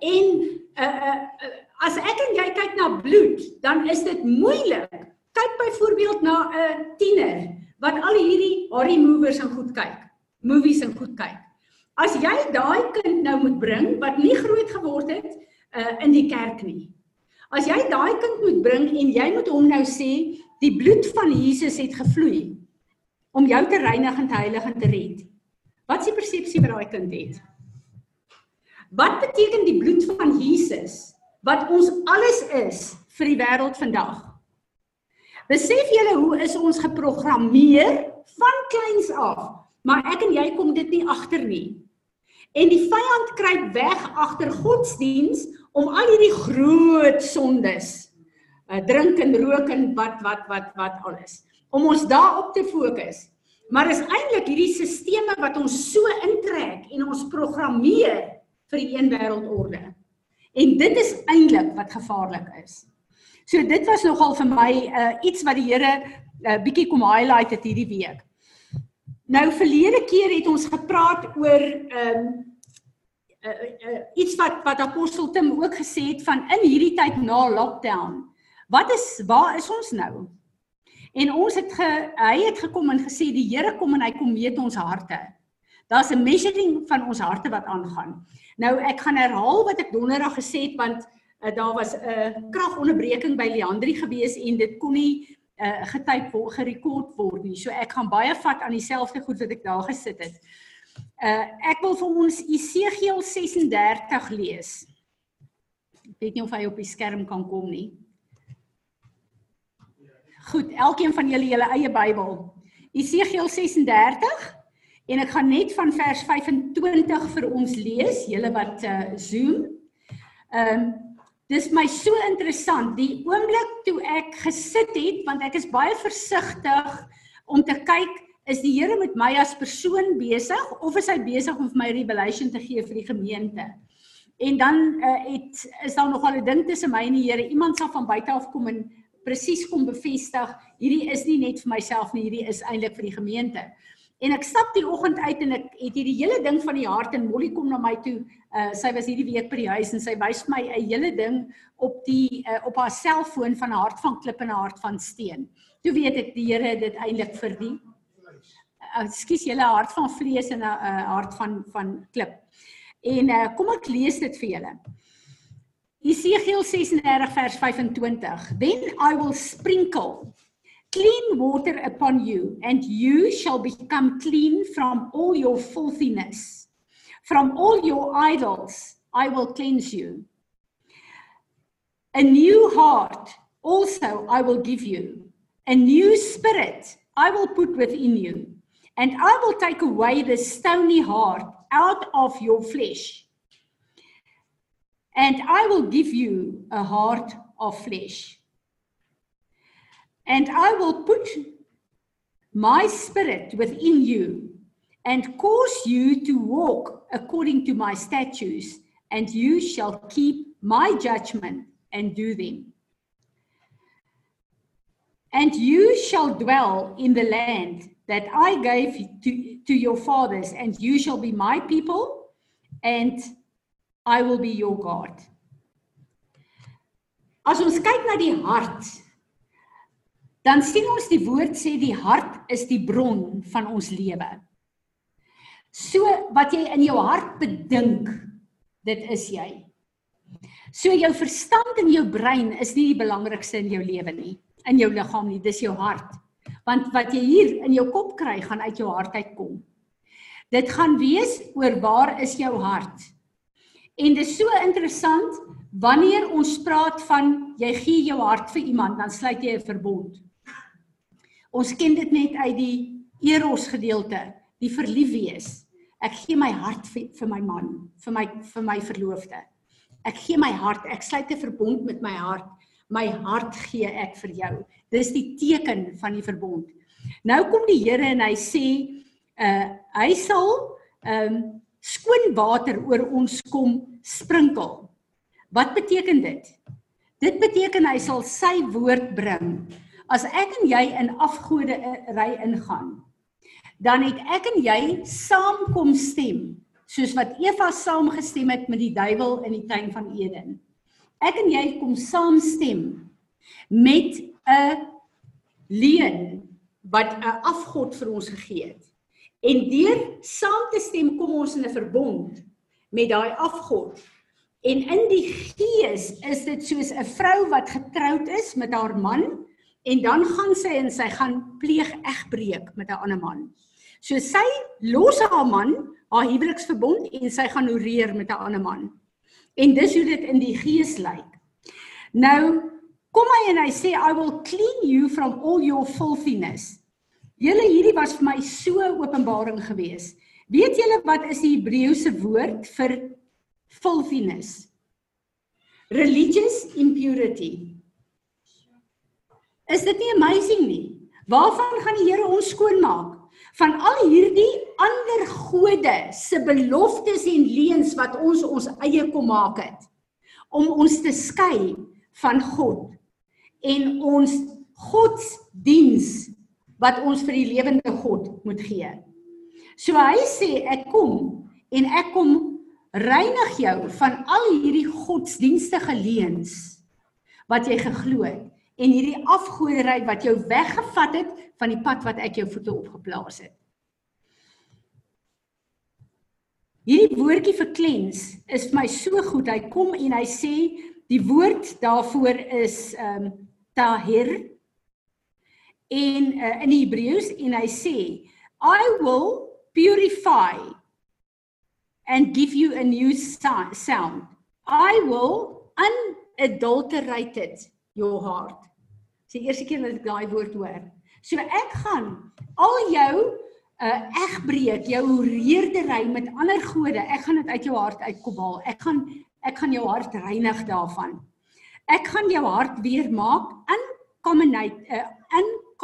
En 'n uh, 'n uh, uh, as ek en jy kyk na bloed, dan is dit moeilik. Kyk byvoorbeeld na 'n tiener wat al hierdie Harry movers en goed kyk. Movies en goed kyk. As jy daai kind nou moet bring wat nie groot geword het uh, in die kerk nie. As jy daai kind moet bring en jy moet hom nou sê die bloed van Jesus het gevloei om jou te reinig en te heilig en te red. Wat is die persepsie wat daai kind het? Wat beteken die bloed van Jesus wat ons alles is vir die wêreld vandag? Besef julle hoe is ons geprogrammeer van kleins af? Maar ek en jy kom dit nie agter nie. En die vyand kruip weg agter godsdiens om al hierdie groot sondes, uh, drink en rook en wat wat wat wat alles, om ons daarop te fokus. Maar is eintlik hierdie sisteme wat ons so intrek en ons programmeer vir die een wêreldorde. En dit is eintlik wat gevaarlik is. So dit was nogal vir my uh, iets wat die Here uh, bietjie kom highlight het hierdie week. Nou verlede keer het ons gepraat oor ehm um, uh, uh, iets wat wat apostel Tim ook gesê het van in hierdie tyd na lockdown. Wat is waar is ons nou? En ons het ge, hy het gekom en gesê die Here kom en hy kom meet ons harte. Daar's 'n measuring van ons harte wat aangaan. Nou ek gaan herhaal wat ek donderdag gesê het want uh, daar was 'n uh, kragonderbreking by Leandri gewees en dit kon nie uh, getyp word, gerekord word nie. So ek gaan baie vat aan dieselfde goed wat ek daar gesit het. Uh ek wil vir ons Esegiel 36 lees. Ek weet nie of hy op die skerm kan kom nie. Goed, elkeen van julle julle eie Bybel. Esegiel 36 en ek gaan net van vers 25 vir ons lees, julle wat uh Zoom. Ehm um, dis my so interessant die oomblik toe ek gesit het want ek is baie versigtig om te kyk is die Here met my as persoon besig of is hy besig om vir my revelation te gee vir die gemeente? En dan uh, het is daar nogal 'n ding tussen my en die Here. Iemand sal van buite af kom en presies kom bevestig, hierdie is nie net vir myself nie, hierdie is eintlik vir die gemeente. En ek stap die oggend uit en ek het hierdie hele ding van die hart en Molly kom na my toe. Uh sy was hierdie week by die huis en sy wys my 'n hele ding op die uh, op haar selfoon van 'n hart van klip en 'n hart van steen. Toe weet ek die Here het dit eintlik vir die ekskuus uh, julle hart van vlees en 'n uh, hart van van klip. En uh, kom ek lees dit vir julle. Jesegiel 36 vers 25. Then I will sprinkle clean water upon you, and you shall become clean from all your filthiness. From all your idols, I will cleanse you. A new heart also I will give you, a new spirit I will put within you, and I will take away the stony heart out of your flesh. And I will give you a heart of flesh and I will put my spirit within you and cause you to walk according to my statutes, and you shall keep my judgment and do them. And you shall dwell in the land that I gave to, to your fathers, and you shall be my people, and I will be your God. As ons kyk na die hart dan sien ons die woord sê die hart is die bron van ons lewe. So wat jy in jou hart bedink, dit is jy. So jou verstand en jou brein is nie die belangrikste in jou lewe nie, in jou liggaam nie, dis jou hart. Want wat jy hier in jou kop kry, gaan uit jou hart uitkom. Dit gaan wees oor waar is jou hart. En dit is so interessant wanneer ons praat van jy gee jou hart vir iemand, dan sluit jy 'n verbond. Ons ken dit net uit die eros gedeelte, die verlief wees. Ek gee my hart vir, vir my man, vir my vir my verloofde. Ek gee my hart, ek sluit 'n verbond met my hart. My hart gee ek vir jou. Dis die teken van die verbond. Nou kom die Here en hy sê, uh hy sal um skoon water oor ons kom sprinkel. Wat beteken dit? Dit beteken hy sal sy woord bring As ek en jy in afgode ry ingaan, dan het ek en jy saam kom stem, soos wat Eva saamgestem het met die duiwel in die tuin van Eden. Ek en jy kom saamstem met 'n leuen wat 'n afgod vir ons gegee het. En deur saam te stem kom ons in 'n verbond met daai afgod. En in die gees is dit soos 'n vrou wat getroud is met haar man en dan gaan sy en sy gaan pleeg egbreek met 'n ander man. So sy los haar man, haar huweliksverbond en sy gaan horeer met 'n ander man. En dis hoe dit in die gees lyk. Nou kom hy en hy sê I will clean you from all your filthiness. Julle hierdie was vir my so openbaring gewees. Weet julle wat is die Hebreëse woord vir filthiness? Religious impurity. Is dit nie amazing nie? Waarvan gaan die Here ons skoonmaak? Van al hierdie ander gode se beloftes en leuns wat ons ons eie kom maak het om ons te skei van God en ons godsdiens wat ons vir die lewende God moet gee. So hy sê ek kom en ek kom reinig jou van al hierdie godsdienstige leuns wat jy geglo het en hierdie afgodery wat jou weggevat het van die pad wat ek jou voete opgeplaas het. Hierdie woordjie vir cleanse is vir my so goed. Hy kom en hy sê die woord daarvoor is ehm um, tahir in uh, in Hebreëus en hy sê I will purify and give you a new sound. I will unadulterated your heart. Dis die eerste keer dat ek daai woord hoor. So ek gaan al jou uh egbreek, jou horeerdery met ander gode, ek gaan dit uit jou hart uitkobal. Ek gaan ek gaan jou hart reinig daarvan. Ek gaan jou hart weer maak uncontaminated uh,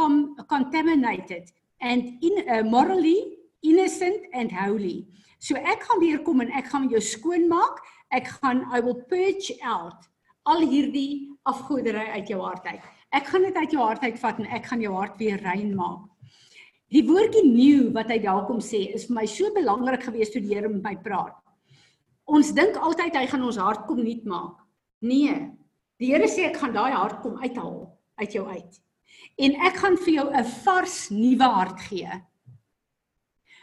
uncontaminated and in uh, morally innocent and holy. So ek gaan weer kom en ek gaan jou skoon maak. Ek gaan I will purge out al hierdie afgodery uit jou hart uit. Ek gaan dit uit jou hart uitvat en ek gaan jou hart weer rein maak. Die woordjie new wat hy daar kom sê is vir my so belangrik geweest toe die Here met my praat. Ons dink altyd hy gaan ons hart kom nuut maak. Nee. Die Here sê ek gaan daai hart kom uithaal uit jou uit. En ek gaan vir jou 'n vars nuwe hart gee.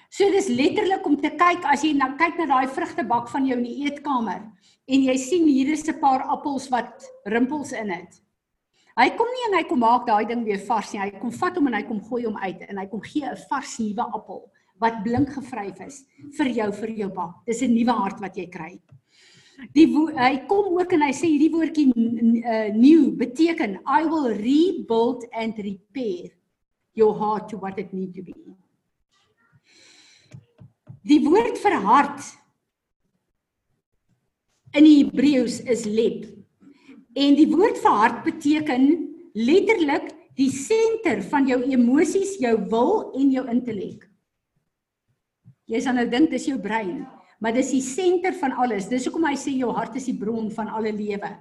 So dis letterlik om te kyk as jy nou kyk na daai vrugtebak van jou in die eetkamer en jy sien hier is 'n paar appels wat rimpels in het. Hy kom nie en hy kom maak daai ding weer vars nie. Hy kom vat hom en hy kom gooi hom uit en hy kom gee 'n vars nuwe appel wat blink gevryf is vir jou vir jou bak. Dis 'n nuwe hart wat jy kry. Die hy kom ook en hy sê hierdie woordjie uh, new beteken I will rebuild and repair your heart to what it need to be. Die woord vir hart in die Hebreëus is lep. En die woord vir hart beteken letterlik die senter van jou emosies, jou wil en jou intellek. Jy sal nou dink dis jou brein, maar dis die senter van alles. Dis hoekom hy sê jou hart is die bron van alle lewe.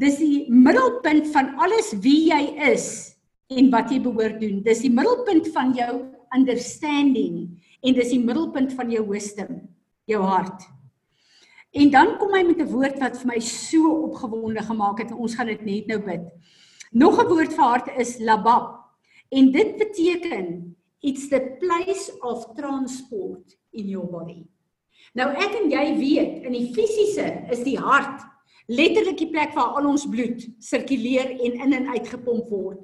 Dis die middelpunt van alles wie jy is en wat jy behoort doen. Dis die middelpunt van jou understanding en dis die middelpunt van jou wisdom, jou hart. En dan kom hy met 'n woord wat vir my so opgewonde gemaak het en ons gaan dit net nou bid. Nog 'n woord vir hart is labab. En dit beteken it's the place of transport in your body. Nou ek en jy weet in die fisiese is die hart letterlik die plek waar al ons bloed sirkuleer en in en uit gepomp word.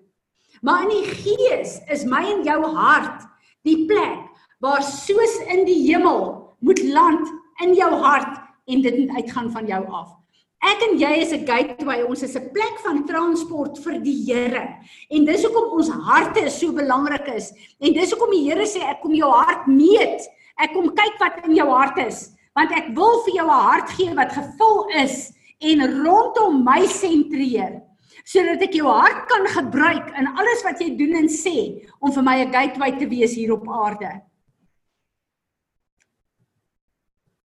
Maar in die gees is my en jou hart die plek waar soos in die hemel moet land in jou hart en dit moet uitgaan van jou af. Ek en jy is 'n gateway, ons is 'n plek van transport vir die Here. En dis hoekom ons harte so belangrik is. En dis hoekom die Here sê ek kom jou hart meet. Ek kom kyk wat in jou hart is, want ek wil vir jou 'n hart gee wat gevul is en rondom my sentreer sodat ek jou hart kan gebruik in alles wat jy doen en sê om vir my 'n gateway te wees hier op aarde.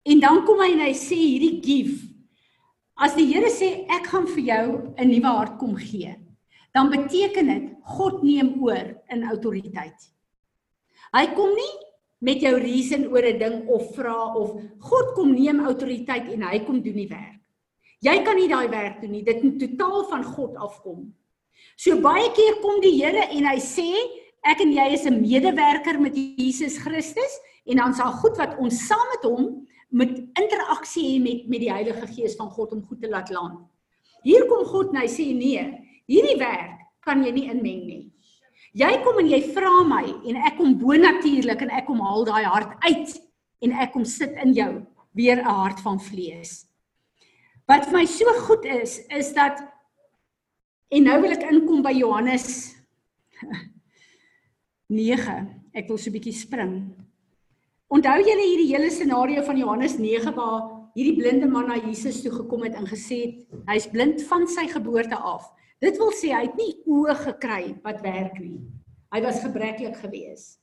En dan kom hy en hy sê hierdie gift. As die Here sê ek gaan vir jou 'n nuwe hart kom gee, dan beteken dit God neem oor in autoriteit. Hy kom nie met jou reason oor 'n ding of vra of God kom neem autoriteit en hy kom doen die werk. Jy kan nie daai werk doen nie. Dit moet totaal van God afkom. So baie keer kom die Here en hy sê ek en jy is 'n medewerker met Jesus Christus en dan sal goed wat ons saam met hom met interaksie hê met met die Heilige Gees van God om goed te laat land. Hier kom God en hy sê nee, hierdie werk kan jy nie inmeng nie. Jy kom en jy vra my en ek kom bonatuurlik en ek kom haal daai hart uit en ek kom sit in jou weer 'n hart van vlees. Wat vir my so goed is is dat en nou wil ek inkom by Johannes 9. Ek wil so 'n bietjie spring. Onthou julle hierdie hele scenario van Johannes 9 waar hierdie blinde man na Jesus toe gekom het en gesê het hy's blind van sy geboorte af. Dit wil sê hy het nie oë gekry wat werk nie. Hy was gebreklik gewees.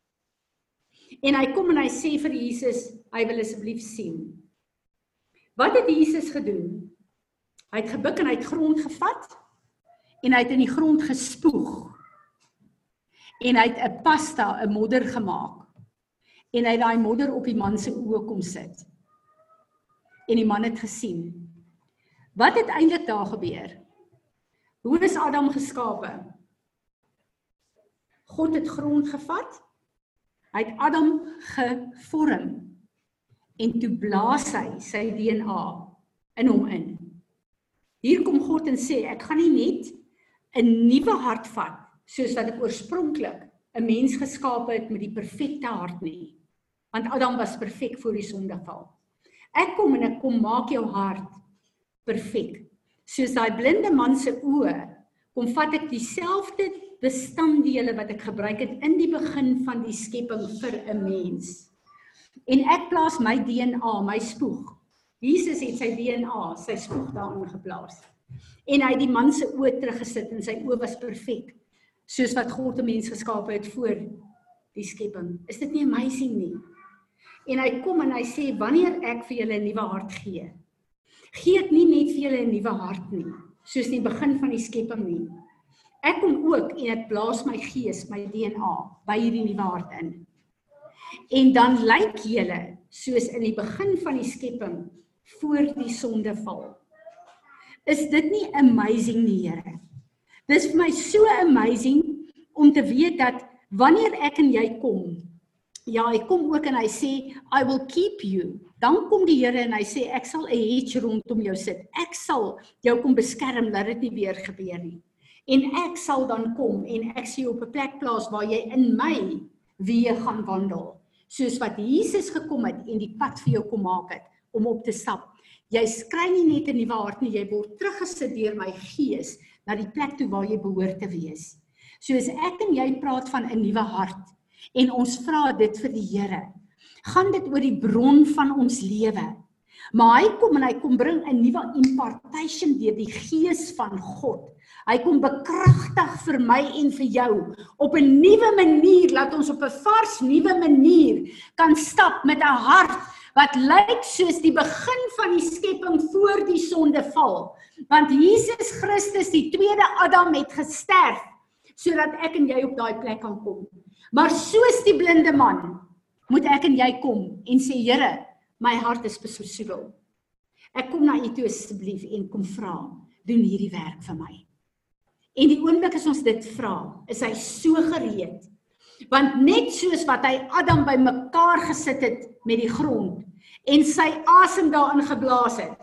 En hy kom en hy sê vir Jesus, hy wil asseblief sien. Wat het Jesus gedoen? Hy het gebuk en hy het grond gevat en hy het in die grond gespoeg. En hy het 'n pasta, 'n modder gemaak en hy daai modder op die man se oë kom sit. En die man het gesien. Wat het eintlik daar gebeur? Hoe is Adam geskape? God het grond gevat. Hy het Adam gevorm en toe blaas hy sy DNA in hom in. Hier kom God en sê ek gaan nie net 'n nuwe hart vat soos wat ek oorspronklik 'n mens geskaap het met die perfekte hart nie want Adam was perfek voor die sondeval. Ek kom en ek kom maak jou hart perfek. Soos daai blinde man se oë, kom vat ek dieselfde bestanddele wat ek gebruik het in die begin van die skepping vir 'n mens. En ek plaas my DNA, my spoeg. Jesus het sy DNA, sy spoeg daarin geplaas. En hy het die man se oë teruggesit en sy oë was perfek, soos wat God 'n mens geskaap het voor die skepping. Is dit nie amazing nie? En hy kom en hy sê wanneer ek vir julle 'n nuwe hart gee, gee ek nie net vir julle 'n nuwe hart nie, soos in die begin van die skepping nie. Ek kom ook en ek blaas my gees, my DNA by hierdie nuwe hart in. En dan lyk julle soos in die begin van die skepping voor die sondeval. Is dit nie amazing nie, Here? Dis vir my so amazing om te weet dat wanneer ek en jy kom, ja, hy kom ook en hy sê I will keep you. Dan kom die Here en hy sê ek sal 'n hedge rondom jou sit. Ek sal jou kom beskerm dat dit nie weer gebeur nie. En ek sal dan kom en ek sê op 'n plek plaas waar jy in my weer gaan wandel soos wat Jesus gekom het en die pad vir jou kom maak het om op te stap. Jy skry nie net 'n nuwe hart nie, jy word teruggesit deur my gees na die plek toe waar jy behoort te wees. Soos ek en jy praat van 'n nuwe hart en ons vra dit vir die Here. Gaan dit oor die bron van ons lewe? Maar hy kom en hy kom bring 'n nuwe impartation deur die gees van God. Hy kom bekragtig vir my en vir jou op 'n nuwe manier laat ons op 'n vars nuwe manier kan stap met 'n hart wat lyk soos die begin van die skepping voor die sondeval. Want Jesus Christus, die tweede Adam het gesterf sodat ek en jy op daai plek kan kom. Maar soos die blinde man moet ek en jy kom en sê Here, my hart is besoedel. Ek kom na U toe asseblief en kom vra, doen hierdie werk vir my. En die oomblik as ons dit vra, is hy so gereed. Want net soos wat hy Adam bymekaar gesit het met die grond en sy asem daarin geblaas het,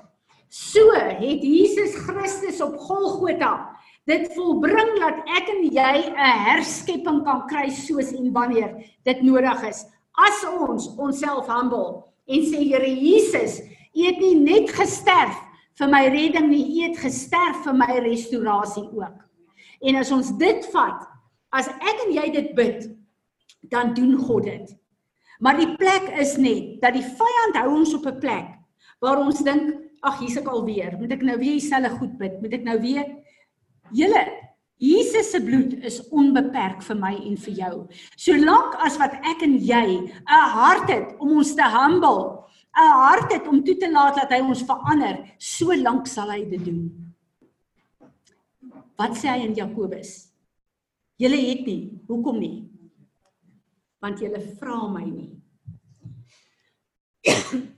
So het Jesus Christus op Golgotha dit volbring dat ek en jy 'n herskepping kan kry soos en wanneer dit nodig is. As ons onsself humble en sê Here Jesus, U het nie net gesterf vir my redding nie, U het gesterf vir my restaurasie ook. En as ons dit vat, as ek en jy dit bid, dan doen God dit. Maar die plek is net dat die vyand hou ons op 'n plek waar ons dink ag hier's ek alweer. Moet ek nou weer dieselfde goed bid? Moet ek nou weer Julle Jesus se bloed is onbeperk vir my en vir jou. Solank as wat ek en jy 'n hart het om ons te humble, 'n hart het om toe te laat dat hy ons verander, so lank sal hy dit doen. Wat sê hy in Jakobus? Julle het nie, hoekom nie? Want julle vra my nie.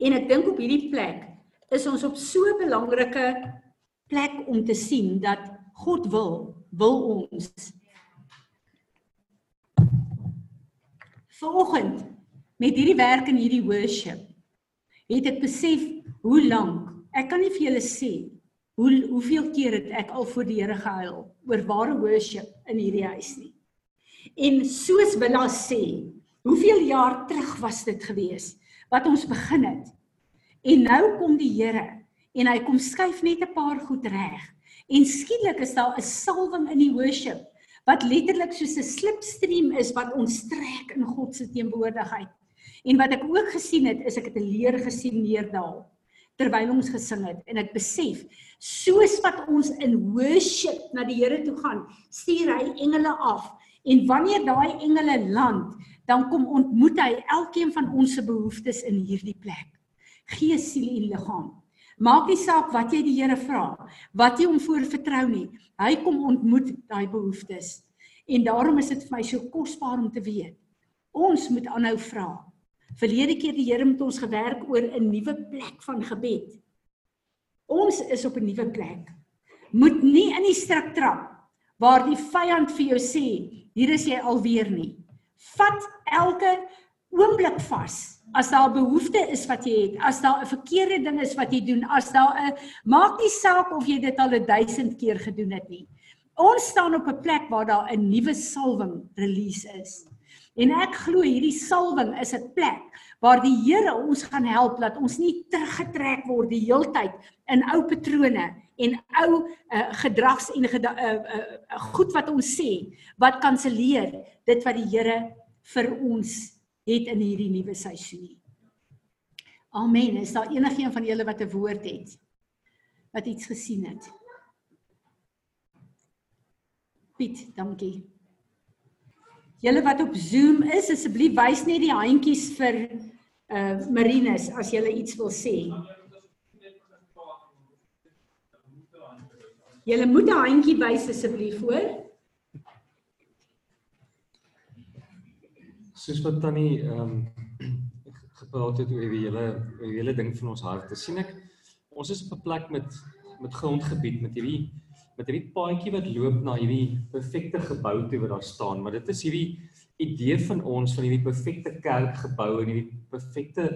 En ek dink op hierdie plek is ons op so 'n belangrike plek om te sien dat God wil wil ons Vanoggend met hierdie werk en hierdie worship het ek besef hoe lank ek kan nie vir julle sê hoe hoeveel keer het ek al voor die Here gehuil oor ware worship in hierdie huis nie. En soos Willa sê, hoeveel jaar terug was dit geweest? wat ons begin het. En nou kom die Here en hy kom skuif net 'n paar goed reg. En skielik is daar 'n salwing in die worship wat letterlik soos 'n slipstream is wat ons trek in God se teenwoordigheid. En wat ek ook gesien het, is ek het 'n leer gesien neerdal terwyl ons gesing het en ek besef soos wat ons in worship na die Here toe gaan, stuur hy engele af en wanneer daai engele land, dan kom ontmoet hy elkeen van ons se behoeftes in hierdie plek. Gees, siel en liggaam. Maak nie saak wat jy die Here vra, wat jy hom voor vertrou nie. Hy kom ontmoet daai behoeftes. En daarom is dit vir my so kosbaar om te weet. Ons moet aanhou vra. Verlede keer die Here met ons gewerk oor 'n nuwe plek van gebed. Ons is op 'n nuwe plek. Moet nie in die struik trap waar die vyand vir jou sê, hier is jy alweer nie. Vat elke oomblik vas. As daar 'n behoefte is wat jy het, as daar 'n verkeerde ding is wat jy doen, as daar 'n maak nie saak of jy dit al 1000 keer gedoen het nie. Ons staan op 'n plek waar daar 'n nuwe salwing release is. En ek glo hierdie salwing is 'n plek waar die Here ons gaan help dat ons nie teruggetrek word die heeltyd in ou patrone en ou uh, gedrags en geda uh, uh, goed wat ons sê wat kanselleer dit wat die Here vir ons het in hierdie nuwe seisoen nie. Amen. Is daar enigiemand van julle wat 'n woord het? Wat iets gesien het? Piet, dankie. Julle wat op Zoom is, asseblief wys net die handjies vir uh Marinus as jy iets wil sê. Julle moet 'n handjie wys asseblief hoor. Soos wat tannie ehm um, gepraat het oor die hele die hele ding van ons harte, sien ek ons is op 'n plek met met grondgebied met hierdie met hierdie paadjie wat loop na hierdie perfekte gebou toe wat daar staan, maar dit is hierdie idee van ons van hierdie perfekte kerkgebou en hierdie perfekte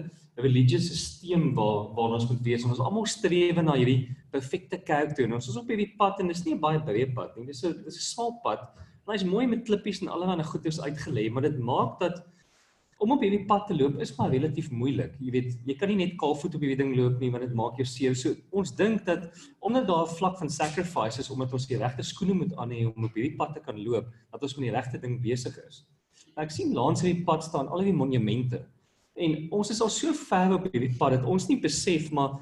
religious stelsel waar waar ons moet wees. Ons almal streef na hierdie perfekte kerk toe. En ons is op hierdie pad en dis nie 'n baie breë pad nie. Dis 'n dis 'n smal pad. En hy's mooi met klippies en allerlei goeders uitgelê, maar dit maak dat om op hierdie pad te loop is maar relatief moeilik. Jy weet, jy kan nie net kaalvoet op hierdie ding loop nie want dit maak jou seer. So ons dink dat omdat daar 'n vlak van sacrifice is omdat ons die regte skoene moet aan hê om op hierdie pad te kan loop, dat ons met die regte ding besig is. Ek sien langs hierdie pad staan al die monumente. En ons is al so ver op hierdie pad dat ons nie besef maar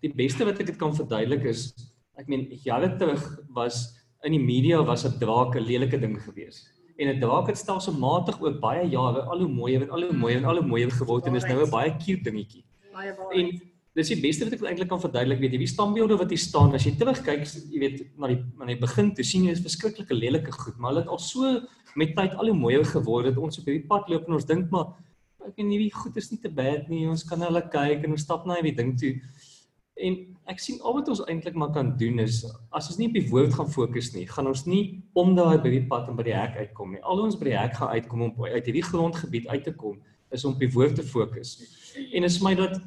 die beste wat ek dit kan verduidelik is ek meen jare terug was in die media was 'n draak 'n lelike ding gewees. En 'n draak het stelselmatig oor baie jare al hoe mooier en al hoe mooier en al hoe mooier geword en is nou 'n baie cute dingetjie. Baie baie. En dis die beste wat ek eintlik kan verduidelik, weet jy, wie standbeelde wat hier staan, as jy terugkyk, jy weet, na die na die begin toe sien jy is verskriklike lelike goed, maar hulle het al so met tyd al hoe mooier geword dat ons op hierdie pad loop en ons dink maar ek nie hierdie goed is nie te bad nie, ons kan hulle kyk en ons stap na hierdie ding toe. En ek sien al wat ons eintlik maar kan doen is as ons nie op die woord gaan fokus nie, gaan ons nie om daai by die pad en by die hek uitkom nie. Al ons by die hek gaan uitkom om uit hierdie grondgebied uit te kom, is om op die woord te fokus. En is my dat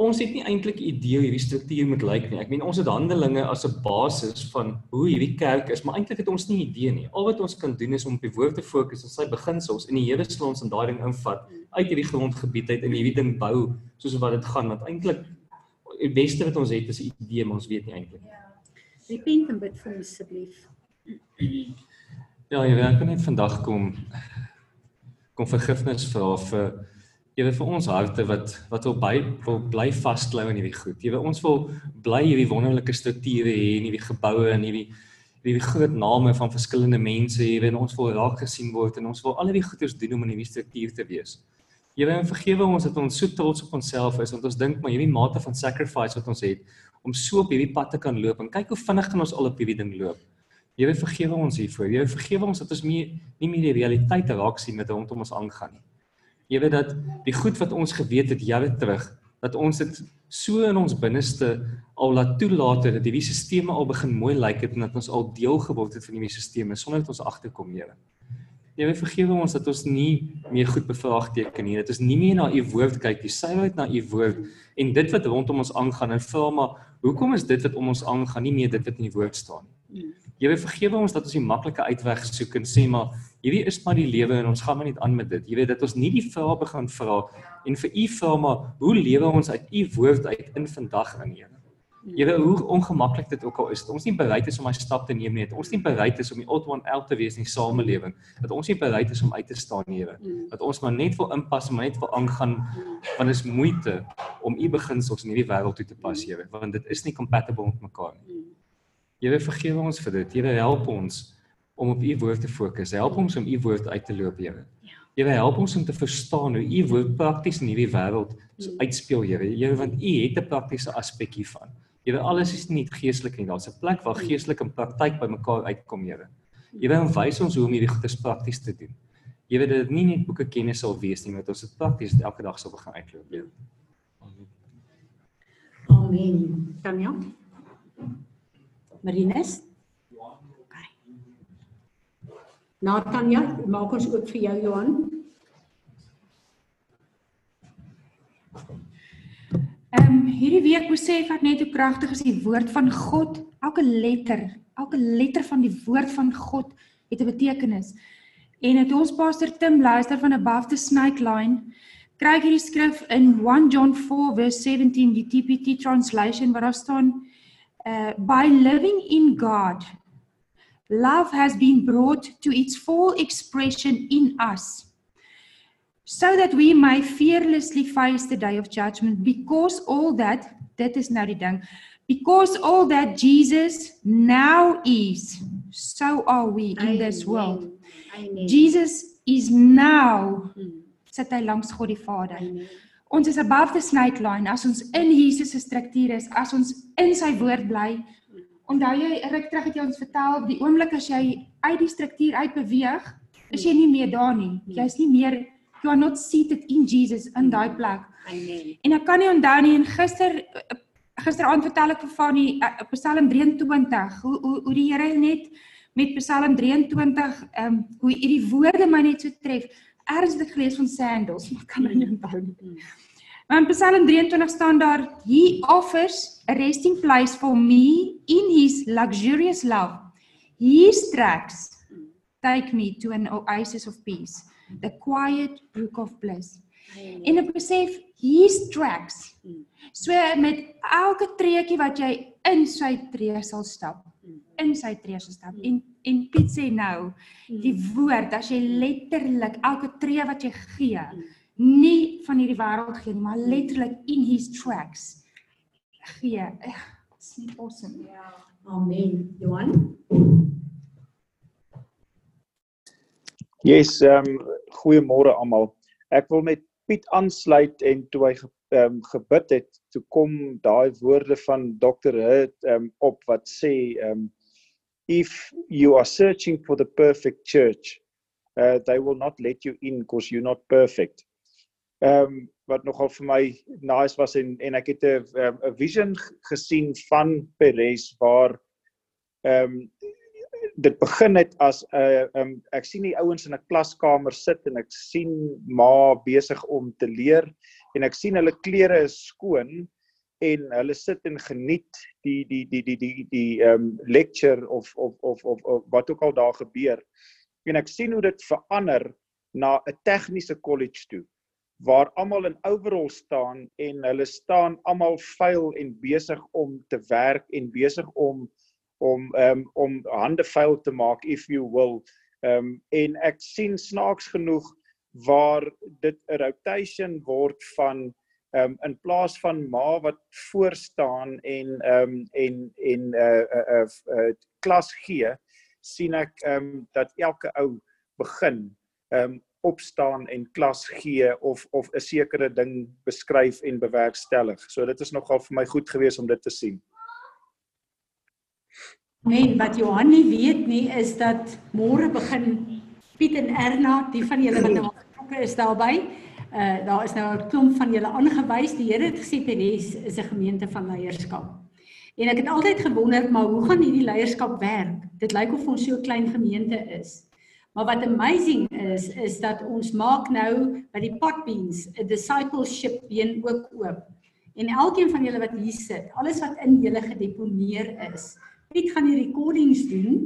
ons het nie eintlik 'n idee hoe hierdie struktuur moet lyk nie. Ek meen ons het Handelinge as 'n basis van hoe hierdie kerk is, maar eintlik het ons nie 'n idee nie. Al wat ons kan doen is om op die woord te fokus en sy beginsels en die Here sal ons in daai ding invat uit hierdie grondgebied uit en hierdie ding bou soos wat dit gaan want eintlik die beste wat ons het is 'n idee, maar ons weet nie eintlik nie. Repent en bid vir ons asseblief. Ja, jy weet ek kan net vandag kom kom vergifnis vra vir weet vir ons harte wat wat wil by wil bly vasklou in hierdie goed. Jy weet ons wil bly hierdie wonderlike strukture hê in hierdie geboue en hierdie hierdie groot name van verskillende mense, jy weet ons wil raak gesien word en ons wil al hierdie goeders doen om in hierdie struktuur te wees. Here en vergewe ons dat ons so trots op onsself is want ons dink maar hierdie mate van sacrifice wat ons het om so op hierdie pad te kan loop en kyk hoe vinnig gaan ons al op hierdie ding loop. Here vergewe ons hiervoor. Here vergewe ons dat ons nie nie meer die realiteit raak sien met rondom ons aangaan nie. Weet dat die goed wat ons geweet het jare terug dat ons dit so in ons binneste al laat toelaat dat hierdie stelsels al begin mooi lyk het en dat ons al deel geword het van hierdie stelsels sonder dat ons agterkom, Here. Weet vergewe ons dat ons nie meer goed bevraagteken nie. Dat ons nie meer na u woord kyk sy uit na u woord en dit wat rondom ons aangaan en vra maar hoekom is dit wat om ons aangaan nie meer dit wat in die woord staan nie. Weet vergewe ons dat ons die maklike uitweg soek en sê maar hierdie is maar die lewe en ons gaan maar net aan met dit. Jy weet dat ons nie die vrae begin vra en vir u vra maar hoe lewe ons uit u woord uit in vandag in Here. Weet hoe ongemaklik dit ook al is. Ons nie bereid is om 'n stap te neem nie. Ons nie bereid is om die odd one out te wees in die samelewing. Dat ons nie bereid is om uit te staan, Here. Dat ons maar net wil inpas maar net wil aangaan want dit is moeite om u beginsels in hierdie wêreld toe te pas, Here, want dit is nie compatible met mekaar nie. Here vergewe ons vir dit. Here help ons om op u woord te fokus. Help ons om u woord uit te loop, Here. Here help ons om te verstaan hoe u woord prakties in hierdie wêreld uitspeel, Here. Here want u het 'n praktiese aspek hiervan. Here alles is nie geestelik nie. Daar's 'n plek waar geestelik en praktyk bymekaar uitkom, Here. Here wys ons hoe om hierdie goedes prakties te doen. Here dat dit nie net boeke kennis sal wees nie, maar dat ons dit prakties elke dag sal begin uitloop, Here. Amen. Tanya. Marinus. Okay. Natanja, maak ons ook vir jou Johan. Ehm um, hierdie week besef ek net hoe kragtig is die woord van God. Elke letter, elke letter van die woord van God het 'n betekenis. En het ons pastor Tim luister van Above the Snake Line kry ek hierdie skrif in 1 John 4 verse 17 die TPT translation waar daar staan uh, by living in God love has been brought to its full expression in us so that we may fearlessly face the day of judgment because all that dit is nou die ding because all that Jesus now is so are we in this world Amen. Jesus is now sit hy langs God die Vader Amen. ons is above the snake line as ons in Jesus se struktuur is as ons in sy woord bly onthou jy ruk terug het jy ons vertel die oomblik as jy uit die struktuur uit beweeg, is jy nie meer daar nie. Jy's nie meer you are not seated in Jesus in daai plek. Amen. En ek kan nie onthou nie en gister gisteraand vertel ek vir Fanny uh, Psalm 23 hoe hoe hoe die Here net met Psalm 23 ehm um, hoe hierdie woorde my net so tref. Erns het ek gelees van sandals, maar kan nou nie onthou nie. Maar in Psalm 23 staan daar he offers a resting place for me in his luxurious love. His tracks take me to an oasis of peace, the quiet brook of bliss. En ek besef hier's tracks. So met elke treukie wat jy in sy tree sal stap, in sy tree sal stap. En en Piet sê nou, die woord as jy letterlik elke tree wat jy gee, nie van hierdie wêreld gee nie, maar letterlik in his tracks gee. It's awesome. Ja. Amen. Johan. Yes, ehm um, goeiemôre almal. Ek wil met Piet aansluit en toe hy ehm um, gebid het, toe kom daai woorde van Dr. Hurt ehm um, op wat sê ehm um, if you are searching for the perfect church, uh, they will not let you in because you're not perfect. Ehm um, wat nogal vir my nice was en en ek het 'n 'n vision gesien van Perez waar ehm um, dit begin het as 'n uh, um, ek sien die ouens in 'n klaskamer sit en ek sien ma besig om te leer en ek sien hulle klere is skoon en hulle sit en geniet die die die die die die ehm um, lecture of of, of of of wat ook al daar gebeur. En ek sien hoe dit verander na 'n tegniese kollege toe waar almal in overall staan en hulle staan almal vuil en besig om te werk en besig om om um, om hande vuil te maak if you will um, en ek sien snaaks genoeg waar dit 'n rotation word van um, in plaas van ma wat voor staan en um, en en 'n uh, 'n uh, uh, uh, klas gee sien ek um, dat elke ou begin um, opstaan en klas gee of of 'n sekere ding beskryf en bewerkstellig. So dit is nogal vir my goed gewees om dit te sien. Nee, wat Johan nie weet nie is dat môre begin Piet en Erna, die van julle wat nou betrokke is daarbey. Uh daar is nou 'n klomp van julle aangewys. Die Here het gesê Peres is 'n gemeente van leierskap. En ek het altyd gewonder, maar hoe gaan hierdie leierskap werk? Dit lyk of ons so 'n klein gemeente is. Maar wat amazing is, is dat ons maak nou by die Potbeans 'n discipleship been ook oop. En elkeen van julle wat hier sit, alles wat in julle gedeponeer is, Piet gaan die recordings doen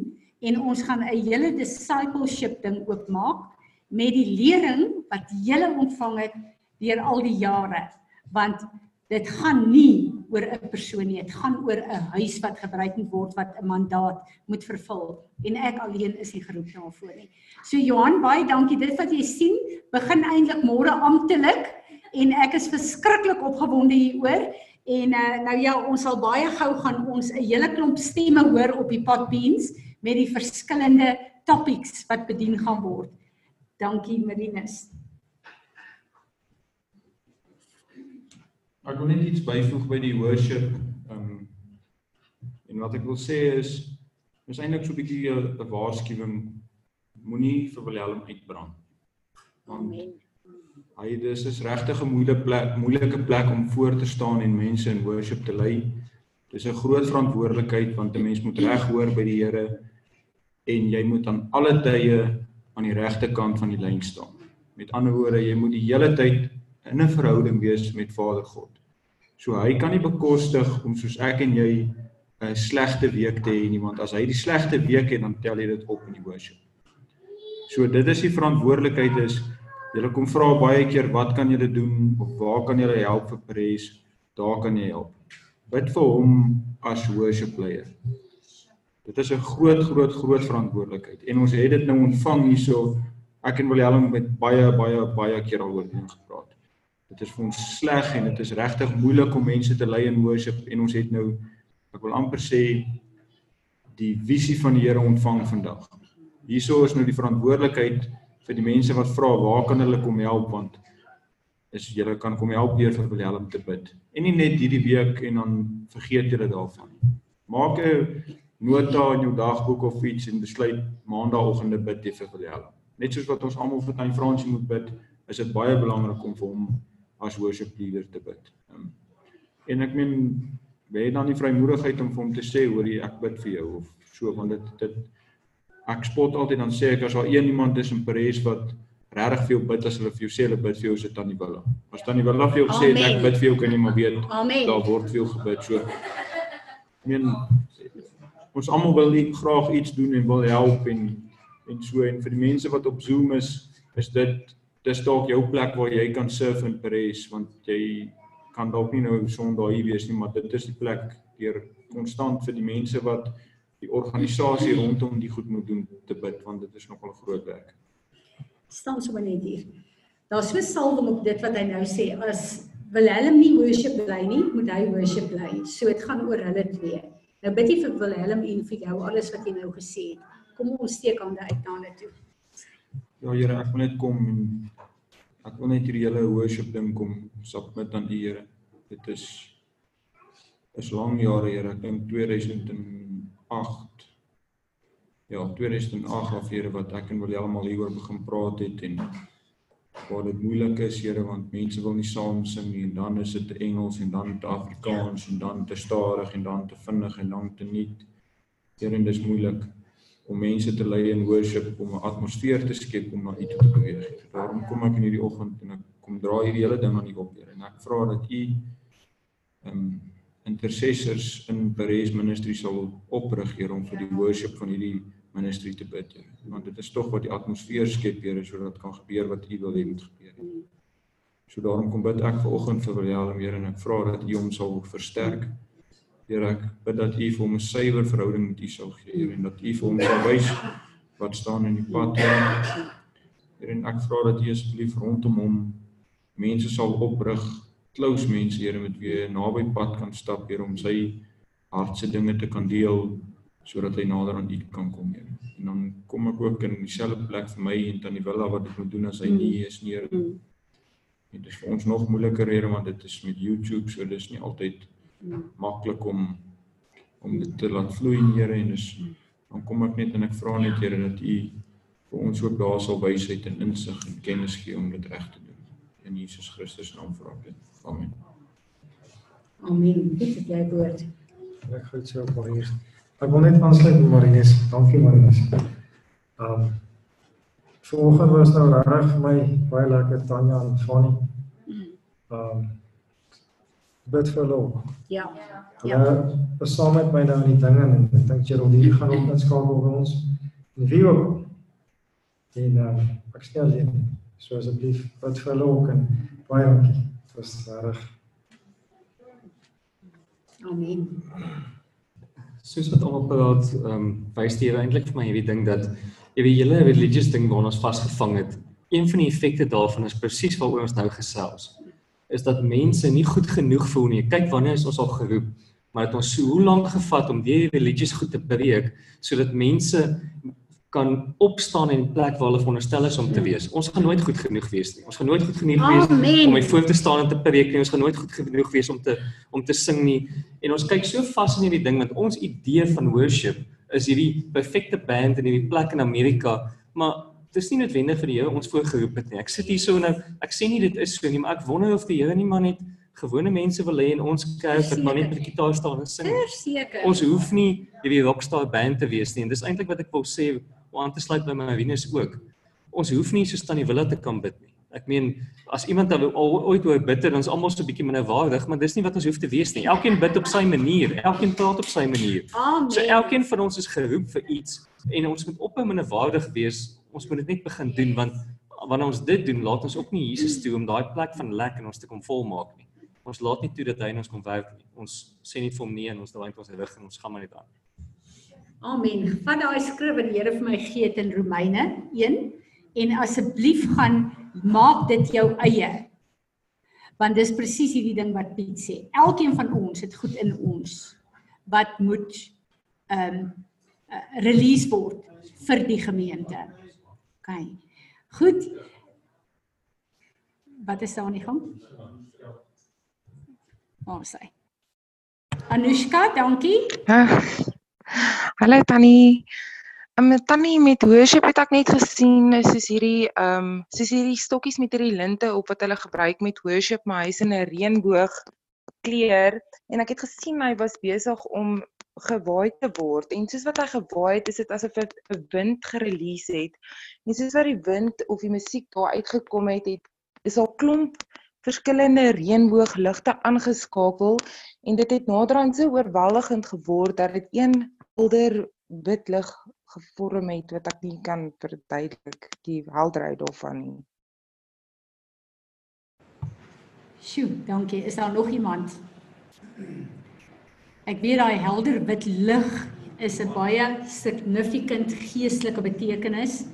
en ons gaan 'n hele discipleship ding oopmaak met die lering wat julle ontvang het deur al die jare. Want dit gaan nie oor 'n persoon nie, dit gaan oor 'n huis wat gebruik moet word wat 'n mandaat moet vervul en ek alleen is nie geroep daarvoor nie. So Johan, baie dankie. Dit wat jy sien, begin eintlik môre amptelik en ek is verskriklik opgewonde hieroor En uh, nou ja, ons sal baie gou gaan ons 'n hele klomp stemme hoor op die potbeans met die verskillende topics wat bedien gaan word. Dankie Marinus. Ek wil net iets byvoeg by die worship. Ehm um, en wat ek wil sê is is eintlik so 'n bietjie 'n waarskuwing moenie vir Wilhelm uitbrand. Amen. Hy dis is regtig 'n moeilike plek, moeilike plek om voor te staan en mense in worship te lei. Dis 'n groot verantwoordelikheid want 'n mens moet reg hoor by die Here en jy moet aan alle tye aan die regte kant van die lyn staan. Met ander woorde, jy moet die hele tyd in 'n verhouding wees met Vader God. So hy kan nie bekostig om soos ek en jy 'n slegte week te hê nie, want as hy die slegte week het, dan tel hy dit op in die worship. So dit is die verantwoordelikheid is Julle kom vra baie keer wat kan julle doen of waar kan julle help vir pres? Daar kan jy help. Bid vir hom as worship leader. Dit is 'n groot groot groot verantwoordelikheid en ons het dit nou ontvang hierso. Ek en Willem met baie baie baie keer daaroor gepraat. Dit is vir ons sleg en dit is regtig moeilik om mense te lei in worship en ons het nou ek wil amper sê die visie van die Here ontvang vandag. Hierso is nou die verantwoordelikheid vir die mense wat vra waar kan hulle kom help want is julle kan kom help deur vir Willem te bid. En nie net hierdie week en dan vergeet julle daarvan nie. Maak 'n nota in jou dagboek of iets en besluit maandagooggende bid jy vir Willem. Net soos wat ons almal vir Tyn Fransie moet bid, is dit baie belangrik om vir hom as worship leader te bid. Um, en ek meen jy het dan die vrymoedigheid om vir hom te sê hoor jy ek bid vir jou of so want dit dit ek spot altyd dan sê ek as daar een iemand is in Parys wat regtig vir jou bid as hulle vir jou sê hulle bid vir jou dit Tannie Willa. As Tannie Willa vir jou sê ek bid vir jou kan jy maar weet Amen. daar word vir jou gebid so. Ek meen ons almal wil nie graag iets doen en wil help en en so en vir die mense wat op Zoom is is dit dis dalk jou plek waar jy kan surf in Parys want jy kan dalk nie nou Sondag hier wees nie maar dit is die plek deur konstant vir die mense wat die organisasie rondom die goed moet doen te bid want dit is nogal groot werk. staan sommer net hier. Daar's so salwing op dit wat hy nou sê. As Willem nie worship bly nie, moet hy worship bly. So dit gaan oor hulle twee. Nou bid jy vir Willem en vir jou alles wat jy nou gesê het. Kom ons steek hande uit na hulle toe. Ja Here, ek wil net kom en ek wil net hierdie hele worship ding kom submit aan U Here. Dit is is lang jare Here, ek dink 2008 ja, 2008 af Here wat ek en Willem al hieroor begin praat het en waar dit moeilik is Here want mense wil nie saam sing nie en dan is dit Engels en dan te Afrikaans en dan te stadig en dan te vinnig en dan te nuut. Here, en dis moeilik om mense te lei in worship om 'n atmosfeer te skep om na U toe te beweeg. Daarom kom ek in hierdie oggend en ek kom dra hierdie hele ding aan U op, Here. En ek vra dat U ehm um, intercessors in Parys ministry sal oprig, Here, om vir die worship van hierdie ministry te bid, Here. Want dit is tog wat die atmosfeer skep, Here, sodat kan gebeur wat U wil hê moet gebeur. Here. So daarom kom bid ek vanoggend vir Willem, Here, en ek vra dat U hom sal versterk. Here ek bid dat U vir hom 'n suiwer verhouding met U sal gee Here en dat U vir hom sal wys wat staan in die pad. Here Here, en ek vra dat U asseblief rondom hom mense sal oprig, close mense Here met wie hy naby pad kan stap Here om sy hartse dinge te kan deel sodat hy nader aan U kan kom Here. En dan kom ek ook in dieselfde plek vir my en Tannie Willa wat ek moet doen as hy nie hier is nie. Here. En dit is vir ons nog moeiliker Here want dit is met YouTube so dis nie altyd maklik om om dit te laat vloei Here en dis dan kom ek net en ek vra net Here dat U vir ons ook daar sal wysheid en insig en kennis gee om dit reg te doen. In Jesus Christus naam vra ek dit. Amen. Amen. Dit is jy woord. Ek groet jou op hier. Ek wil net aansluit met Marinus. Dankie Marinus. Ehm um, Vanoggend was nou regtig vir my baie lekker Tanya en Fanny. Ehm um, bid vir hulle. ook. Ja. Hulle is saam met my nou in die dinge en ek dink Geraldine gaan ook inskakel by ons. En wie ook. En ehm um, ek stel jy so asseblief bid vir hulle ook en baie dankie. Dit was regtig Amen. Soos wat almal praat, ehm um, wys dit eintlik vir my hierdie ding dat hierdie hele religious ding waarna ons vasgevang het. Een van die effekte daarvan is presies waaroor ons nou gesels. Is dat mense nie goed genoeg voel nie. Kyk wanneer is ons al geroep, maar dit ons so hoe lank gevat om weer religious goed te breek sodat mense kan opstaan in die plek waar hulle veronderstel is om te wees. Ons gaan nooit goed genoeg wees nie. Ons gaan nooit goed genoeg wees Amen. om voor te staan en te preek nie. Ons gaan nooit goed genoeg wees om te om te sing nie. En ons kyk so vas in hierdie ding want ons idee van worship is hierdie perfekte band in hierdie plek in Amerika, maar dis nie noodwendig vir die Here ons voorgeroep het nie. Ek sit hier so nou, ek sê nie dit is so nie, maar ek wonder of die Here nie maar net gewone mense wil hê in ons kerk wat maar net met die gitaar staan en sing. Verseker. Ons hoef nie hierdie rockstar band te wees nie en dis eintlik wat ek wil sê om aan te sluit by my Venus ook. Ons hoef nie so staan die wille te kan bid nie. Ek meen as iemand al al ooit oor bid, dan is almal so 'n bietjie minder waardig, maar dis nie wat ons hoef te wees nie. Elkeen bid op sy manier, elkeen praat op sy manier. Amen. So elkeen van ons is geroep vir iets en ons moet ophou minder waardig wees. Ons moet dit net begin doen want wanneer ons dit doen, laat ons ook nie Jesus toe om daai plek van lek in ons te kom volmaak nie. Ons laat nie toe dat hy in ons kom werk nie. Ons sê nie vir hom nee en ons draai net ons rug en ons gaan maar net aan. Amen. Vat daai skrif wat die Here vir my gee in Romeine 1 en asseblief gaan maak dit jou eie. Want dis presies hierdie ding wat Piet sê. Elkeen van ons het goed in ons wat moet ehm um, release word vir die gemeente. OK. Goed. Wat is daar aan die gang? Waar is hy? Anushka, dankie. Hallo Tannie. Um, Tannie met worship het ek net gesien soos hierdie ehm um, soos hierdie stokkies met hierdie linte op wat hulle gebruik met worship, maar hy's in 'n reënboog kleur en ek het gesien hy was besig om gewaai te word en soos wat hy gewaai het, is dit asof dit 'n wind gerelease het. En soos wat die wind of die musiek daar uitgekom het, het is daar klomp verskillende reënboogligte aangeskakel en dit het naderhand so oorweldigend geword dat dit een helder wit lig gevorm het wat ek nie kan verduidelik die helderheid daarvan nie. Sjoe, dankie. Is daar nog iemand? Ek weet daai helder wit lig is 'n baie significant geestelike betekenis.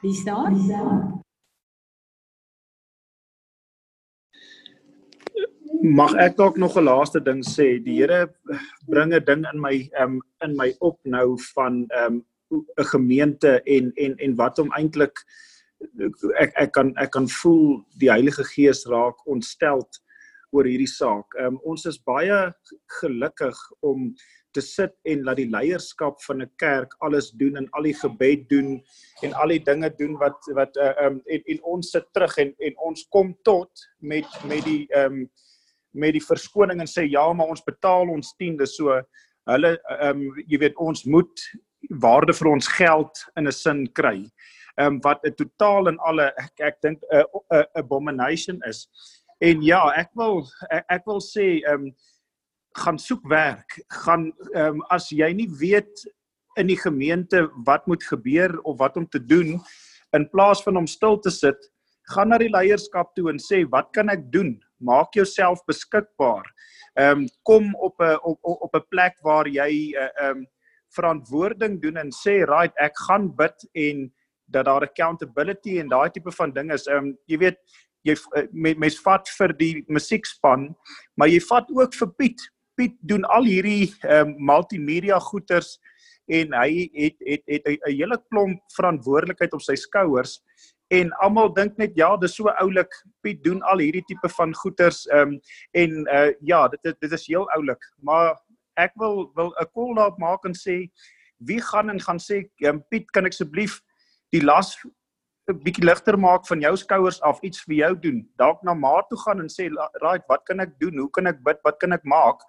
Wie's daar? Mag ek dalk nog 'n laaste ding sê? Die Here bring 'n ding in my um in my op nou van um 'n gemeente en en en wat hom eintlik ek ek kan ek kan voel die Heilige Gees raak ontsteld oor hierdie saak. Um ons is baie gelukkig om te sit en laat die leierskap van 'n kerk alles doen en al die gebed doen en al die dinge doen wat wat uh, um en, en ons sit terug en en ons kom tot met met die um met die verskoning en sê ja, maar ons betaal ons tiende so hulle ehm um, jy weet ons moet waarde vir ons geld in 'n sin kry. Ehm um, wat 'n totaal en alle ek ek dink 'n 'n abomination is. En ja, ek wil ek, ek wil sê ehm um, gaan soek werk. Gaan ehm um, as jy nie weet in die gemeente wat moet gebeur of wat om te doen in plaas van om stil te sit, gaan na die leierskap toe en sê wat kan ek doen? Maak jouself beskikbaar. Ehm um, kom op 'n op op 'n plek waar jy uh, ehm um, verantwoording doen en sê right ek gaan bid en dat daar accountability en daai tipe van ding is. Ehm um, jy weet jy uh, mens vat vir die musiekspan, maar jy vat ook vir Piet. Piet doen al hierdie ehm um, multimedia goeters en hy het het het 'n hele klomp verantwoordelikheid op sy skouers en almal dink net ja, dis so oulik. Piet doen al hierdie tipe van goeters ehm um, en uh ja, dit dit is heel oulik, maar ek wil wil 'n call daarop maak en sê wie gaan en gaan sê um, Piet, kan ek asseblief die las 'n bietjie ligter maak van jou skouers af iets vir jou doen. Dalk na ma toe gaan en sê, "Right, wat kan ek doen? Hoe kan ek bid? Wat kan ek maak?"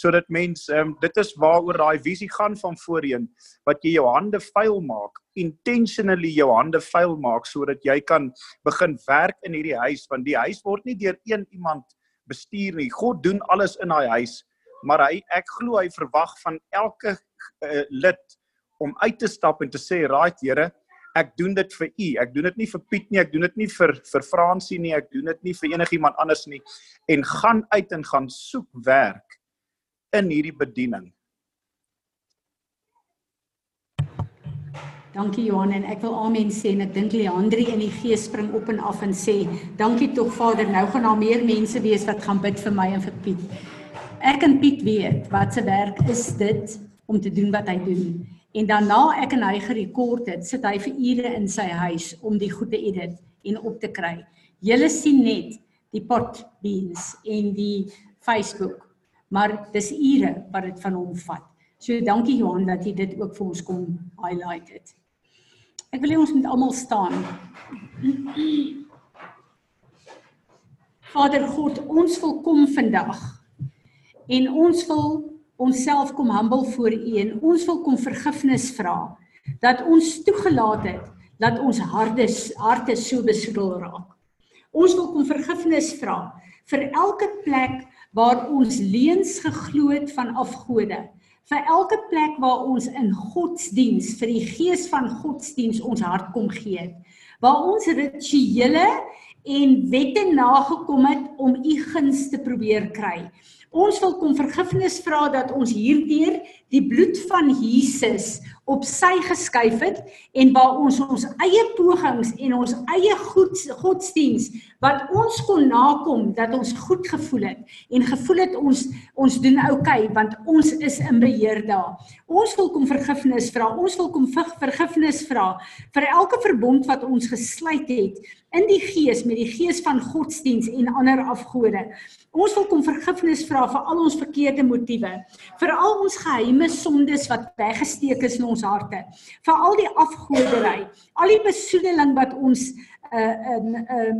sodat mens ehm um, dit is waaroor daai visie gaan van voorheen wat jy jou hande vuil maak, intentionally jou hande vuil maak sodat jy kan begin werk in hierdie huis want die huis word nie deur een iemand bestuur nie. God doen alles in daai huis, maar hy ek glo hy verwag van elke uh, lid om uit te stap en te sê, "Right, Here, ek doen dit vir u. Ek doen dit nie vir Piet nie, ek doen dit nie vir vir Fransie nie, ek doen dit nie vir enigiemand anders nie en gaan uit en gaan soek werk in hierdie bediening. Dankie Johan en ek wil amen sê en ek dink Leandri in die gees spring op en af en sê dankie tog Vader nou gaan daar meer mense wees wat gaan bid vir my en vir Piet. Ek en Piet weet wat se werk is dit om te doen wat hy doen. En dan na ek en hy gerekord het, sit hy vir ure in sy huis om die goed te edit en op te kry. Julle sien net die pot beans en die Facebook, maar dis ure wat dit van hom vat. So dankie Johan dat jy dit ook vir ons kom highlight het. Ek wil hê ons moet almal staan. Vader God, ons wil kom vandag. En ons wil onsself kom humble voor U en ons wil kom vergifnis vra dat ons toegelaat het dat ons harte harte so besoedel raak. Ons wil kom vergifnis vra vir elke plek waar ons leuns geglo het van afgode, vir elke plek waar ons in godsdiens vir die gees van godsdiens ons hart kom gee het, waar ons rituele en wette nagekom het om u guns te probeer kry. Ons wil kom vergifnis vra dat ons hierdeur die bloed van Jesus op sy geskuif het en waar ons ons eie pogings en ons eie goed godsdiens wat ons kon nakom dat ons goed gevoel het en gevoel het ons ons doen oukei okay, want ons is in beheer daar. Ons wil kom vergifnis vra. Ons wil kom vergifnis vra vir elke verbond wat ons gesluit het in die gees met die gees van godsdiens en ander afgode. Ons wil kom vergifnis vra vir al ons verkeerde motiewe, vir al ons geheime sondes wat weggesteek is in ons harte, vir al die afgodery, al die besoedeling wat ons uh um uh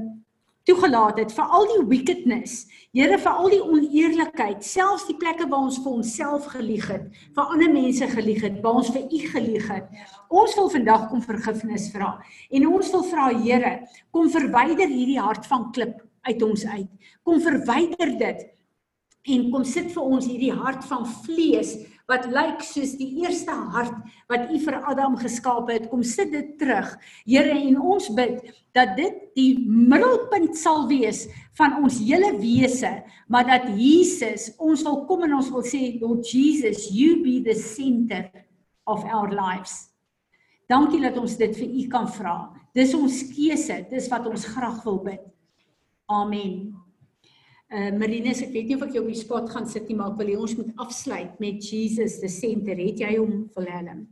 toegelaat het, vir al die wickedness, Here vir al die oneerlikheid, selfs die plekke waar ons vir onsself gelieg het, vir ander mense gelieg het, waar ons vir U gelieg het. Ons wil vandag kom vergifnis vra en ons wil vra Here, kom verwyder hierdie hart van klip uit ons uit. Kom verwyder dit en kom sit vir ons hierdie hart van vlees wat lyk soos die eerste hart wat U vir Adam geskaap het. Kom sit dit terug. Here en ons bid dat dit die middelpunt sal wees van ons hele wese, maar dat Jesus, ons wil kom en ons wil sê Lord Jesus, you be the center of our lives. Dankie dat ons dit vir U kan vra. Dis ons keuse, dis wat ons graag wil bid. Amen. Uh Marinus, ek weet nie of ek jou op die spot gaan sit nie, maar ek wil hê ons moet afsluit met Jesus the center. Het jy hom Willem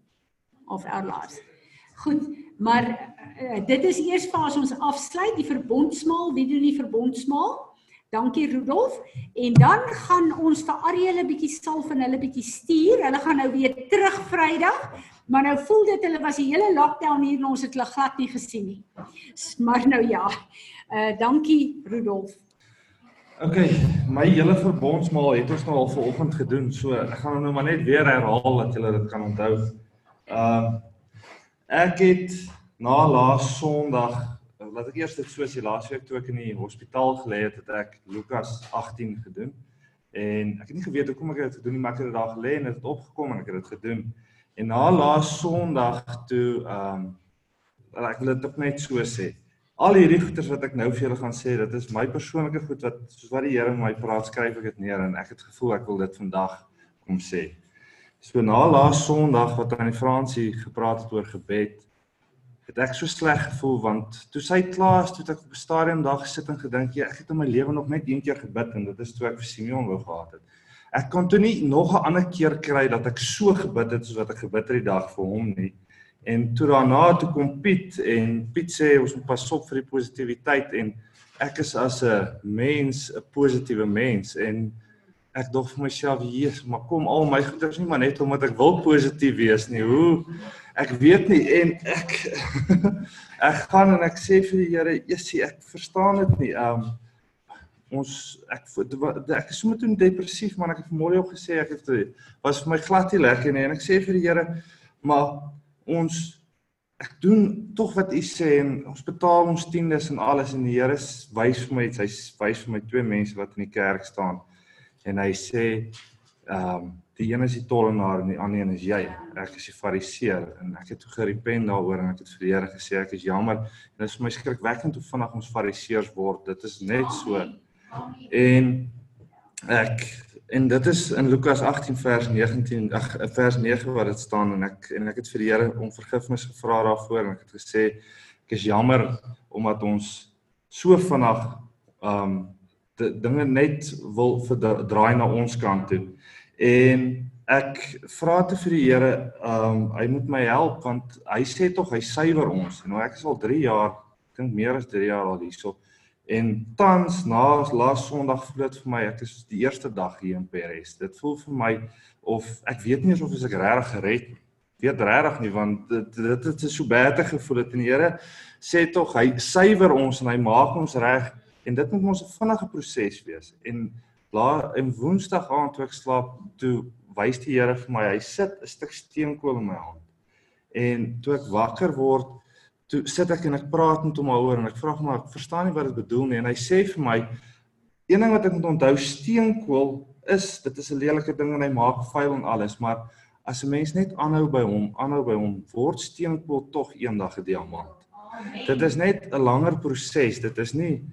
of lives? Goed, maar uh, dit is eers vir ons afsluit die verbondsmaal. Wie doen die verbondsmaal? Dankie Rudolf. En dan gaan ons vir Ariel 'n bietjie salf en hulle bietjie stuur. Hulle gaan nou weer terug Vrydag. Maar nou voel dit hulle was die hele lockdown hier en ons het hulle glad nie gesien nie. Maar nou ja. Uh dankie Rudolf. OK, my hele verbondsmaal het ons nou al vanoggend gedoen. So ek gaan nou maar net weer herhaal dat julle dit kan onthou. Ehm uh, ek het na laas Sondag, laat ek eers dit soos die laaste week toe ek in die hospitaal gelê het, het ek Lukas 18 gedoen. En ek het nie geweet hoekom ek dit gedoen nie, maar ek het dit daar gelê en dit het opgekom en ek het dit gedoen. En na laas Sondag toe ehm um, ek wil dit ook net so sê al hierdie goeders wat ek nou vir julle gaan sê, dit is my persoonlike goed wat soos wat die Here met my praat, skryf ek dit neer en ek het gevoel ek wil dit vandag kom sê. So na laas Sondag wat aan die Fransie gepraat het oor gebed, het ek so sleg gevoel want toe sy klaar is, toe ek op 'n stadium daar gesit en gedink, ja, ek het in my lewe nog net een keer gebid en dit is toe ek vir Simeon wou gehad het. Ek kon toe nie nog 'n ander keer kry dat ek so gebid het soos wat ek gebid het die dag vir hom nie. En toe daarna toe kom Piet en Piet sê ons moet pas op vir die positiwiteit en ek is as 'n mens 'n positiewe mens en ek dog vir myself Jesus maar kom al my goeders nie maar net omdat ek wil positief wees nie. Hoe? Ek weet nie en ek ek gaan en ek sê vir die Here Jesusie ek verstaan dit nie. Um ons ek ek is sommer toe depressief maar ek het vanmôre ook gesê ek het was vir my glad nie lekker nie. En ek sê vir die Here maar ons ek doen tog wat u sê en ons betaal ons tiendes en alles en die Here wys vir my hy wys vir my twee mense wat in die kerk staan en hy sê ehm um, die een is die tollenaar en die ander een is jy. Ek is die fariseer en ek het toe gerepent daaroor en ek het vir die Here gesê ek is jammer en dit is vir my skrikwekkend hoe vinnig ons fariseërs word. Dit is net so. En ek En dit is in Lukas 18 vers 19 ag vers 9 wat dit staan en ek en ek het vir die Here om vergifnis gevra daarvoor en ek het gesê ek is jammer omdat ons so vinnig um die dinge net wil verdraai na ons kant toe. En ek vra te vir die Here um hy moet my help want hy sê tog hy suiwer ons. Nou ek is al 3 jaar, ek dink meer as 3 jaar al hierso. En tans na laas Sondag voel dit vir my ek is die eerste dag hier in Paris. Dit voel vir my of ek weet nie of ek regtig gered weet regtig nie want dit dit het so baie gevoel het en die Here sê tog hy suiwer ons en hy maak ons reg en dit moet ons 'n vinnige proses wees. En la en Woensdag aand toe ek slaap toe wys die Here vir my hy sit 'n stuk steenkool in my hand. En toe ek wakker word toe sit ek en ek praat met hom daaroor en ek vra hom maar ek verstaan nie wat dit bedoel nie. En hy sê vir my een ding wat ek moet onthou steenkool is dit is 'n lelike ding en hy maak vuil en alles maar as 'n mens net aanhou by hom aanhou by hom word steenkool tog eendag 'n diamant. Dit is net 'n langer proses dit is nie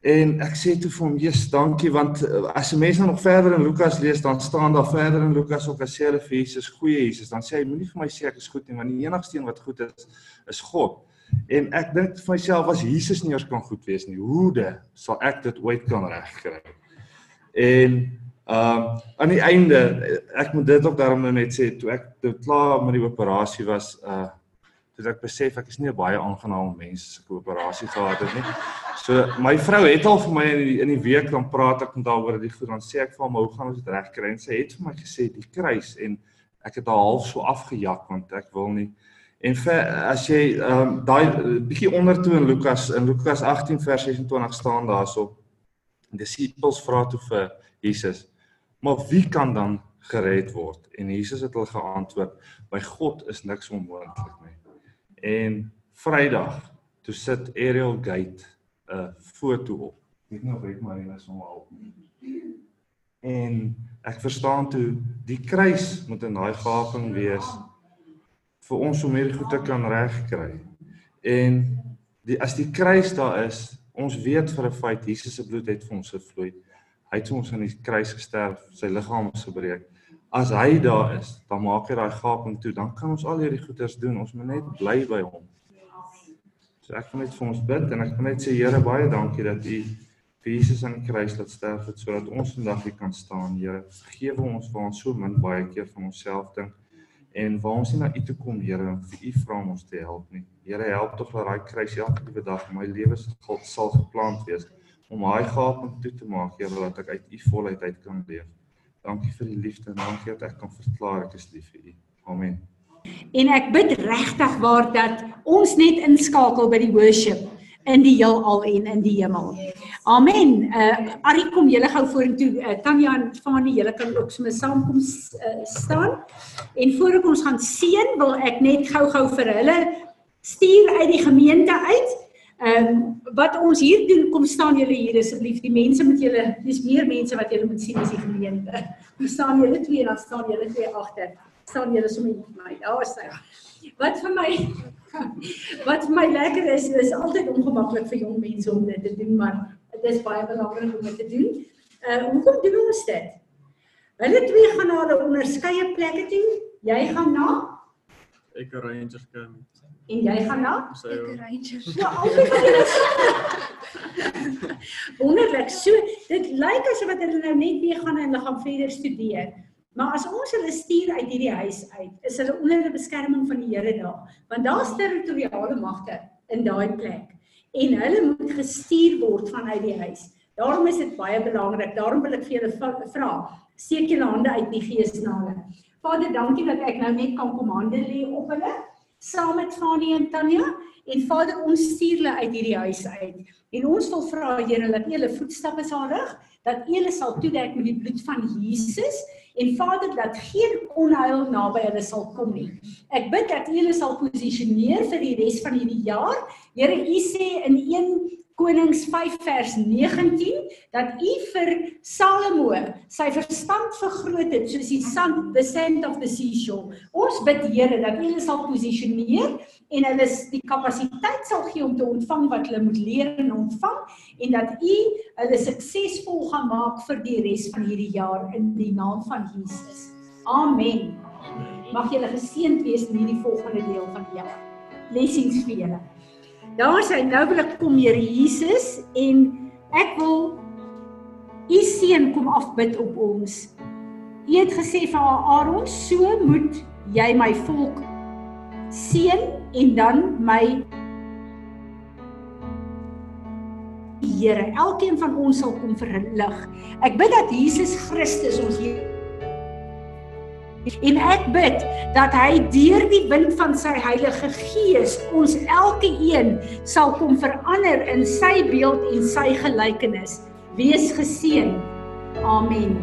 En ek sê toe vir hom, "Jesus, dankie want uh, as 'n mens nou nog verder in Lukas lees, dan staan daar verder in Lukas ook as sê hulle vir Jesus, goeie Jesus, dan sê hy moenie vir my sê ek is goed nie, want die enigste een wat goed is, is God." En ek dink vir myself as Jesus nie eers kan goed wees nie, hoe de sal ek dit ooit kan regkry? En ehm um, aan die einde ek moet dit ook daarom nou net sê toe ek toe klaar met die operasie was uh toe ek besef ek is nie 'n baie aangename mens as ek 'n operasie gehad het nie. So my vrou het al vir my in die, in die week dan praat ek met haar oor dit goed dan sê ek vir hom hoe gaan ons dit regkry en sy het vir my gesê die kruis en ek het haar half so afgejak want ek wil nie en ver, as jy ehm um, daai bietjie onder toe in Lukas in Lukas 18 vers 26 staan daarso die disippels vra toe vir Jesus maar wie kan dan gered word en Jesus het hulle geantwoord by God is niks onmoontlik nie en Vrydag toe sit Ariel Gate 'n foto op. Weet nie of ek Marina sommer op nie. En ek verstaan toe die kruis moet in daai gaping wees vir ons om hierdie goed te kan regkry. En die as die kruis daar is, ons weet vir 'n feit Jesus se bloed het vir ons gevloei. Hy het vir ons aan die kruis gesterf, sy liggaam is gebreek as hy daar is, dan maak hy daai gaping toe, dan kan ons al hierdie goeders doen. Ons moet net bly by hom. So ek wil net vir ons bid en ek wil net sê Here baie dankie dat u vir Jesus aan die kruis laat sterf het sodat ons vandag hier kan staan. Here, vergewe ons waar ons so min baie keer van onsself dink en waar ons nie na u toe kom, Here, om vir u vra om ons te help nie. Here, help tog dat daai kruis elke liewe dag in my lewe sal geplant wees om daai gaping toe te maak, Here, dat ek uit u volheid uit kan leef. Dankie vir die liefde en dankie dat ek kan verklaar ek is lief vir U. Amen. En ek bid regtig waar dat ons net inskakel by die worship in die heelal en in die hemel. Amen. Uh Ari kom julle gou vorentoe. Uh, Tanya en Fani, julle kan ook sommer saam kom uh, staan. En voor ek ons gaan seën, wil ek net gou-gou vir hulle stuur uit die gemeente uit. Ehm um, wat ons hier doen, kom staan julle hier asseblief. Die mense met julle, dis meer mense wat julle moet sien as die gemeente. Kom staan julle twee en dan staan julle twee agter. Staan julle sommer hier vir my. Daar is hy. Wat vir my wat my lekker is, is altyd ongemaklik vir jong mense om dit te doen, maar dit is baie belangrik om dit te doen. Uh hoekom doen ons dit? Hulle twee gaan na hulle onderskeie plekke toe. Jy gaan na Ek Rangers kom. En jy gaan na? Ek Rangers. Ja, altyd van julle. Wonderlik. So, dit lyk asof wat hulle nou net weer gaan en hulle gaan verder studeer. Maar as ons hulle stuur uit hierdie huis uit, is hulle onder die beskerming van die Here daar, want daar's territoriale magte in daai plek en hulle moet gestuur word vanuit die huis. Daarom is dit baie belangrik. Daarom wil ek vir julle vra, steek julle hande uit die gees na hulle. Vader, dankie dat ek nou net kan kom hande lê op hulle saam met Fanie en Tanya en Vader ons stuur hulle uit hierdie huis uit. En ons wil vra Here dat U hulle voetstappe sal rig, dat U hulle sal toedek met die bloed van Jesus en Vader dat geen onheil naby hulle sal kom nie. Ek bid dat U hulle sal posisioneer vir die res van hierdie jaar. Here U sê in 1 Konings 5 vers 19 dat u vir Salomo sy verstand vergroot het soos die sand the sand of the seashore. Ons bid Here dat u hulle sal posisioneer en hulle die kapasiteit sal gee om te ontvang wat hulle moet leer en ontvang en dat u hulle suksesvol gaan maak vir die res van hierdie jaar in die naam van Jesus. Amen. Mag julle geseënd wees in hierdie volgende deel van die jaar. Blessings vir julle. Daar hy nou wil ek kom Here Jesus en ek wil u seën kom afbid op ons. U het gesê vir Aaron, so moet jy my volk seën en dan my Here, elkeen van ons sal kom verlig. Ek bid dat Jesus Christus ons hier En ek bid dat hy deur die wind van sy Heilige Gees ons elke een sal kom verander in sy beeld en sy gelykenis. Wees geseën. Amen.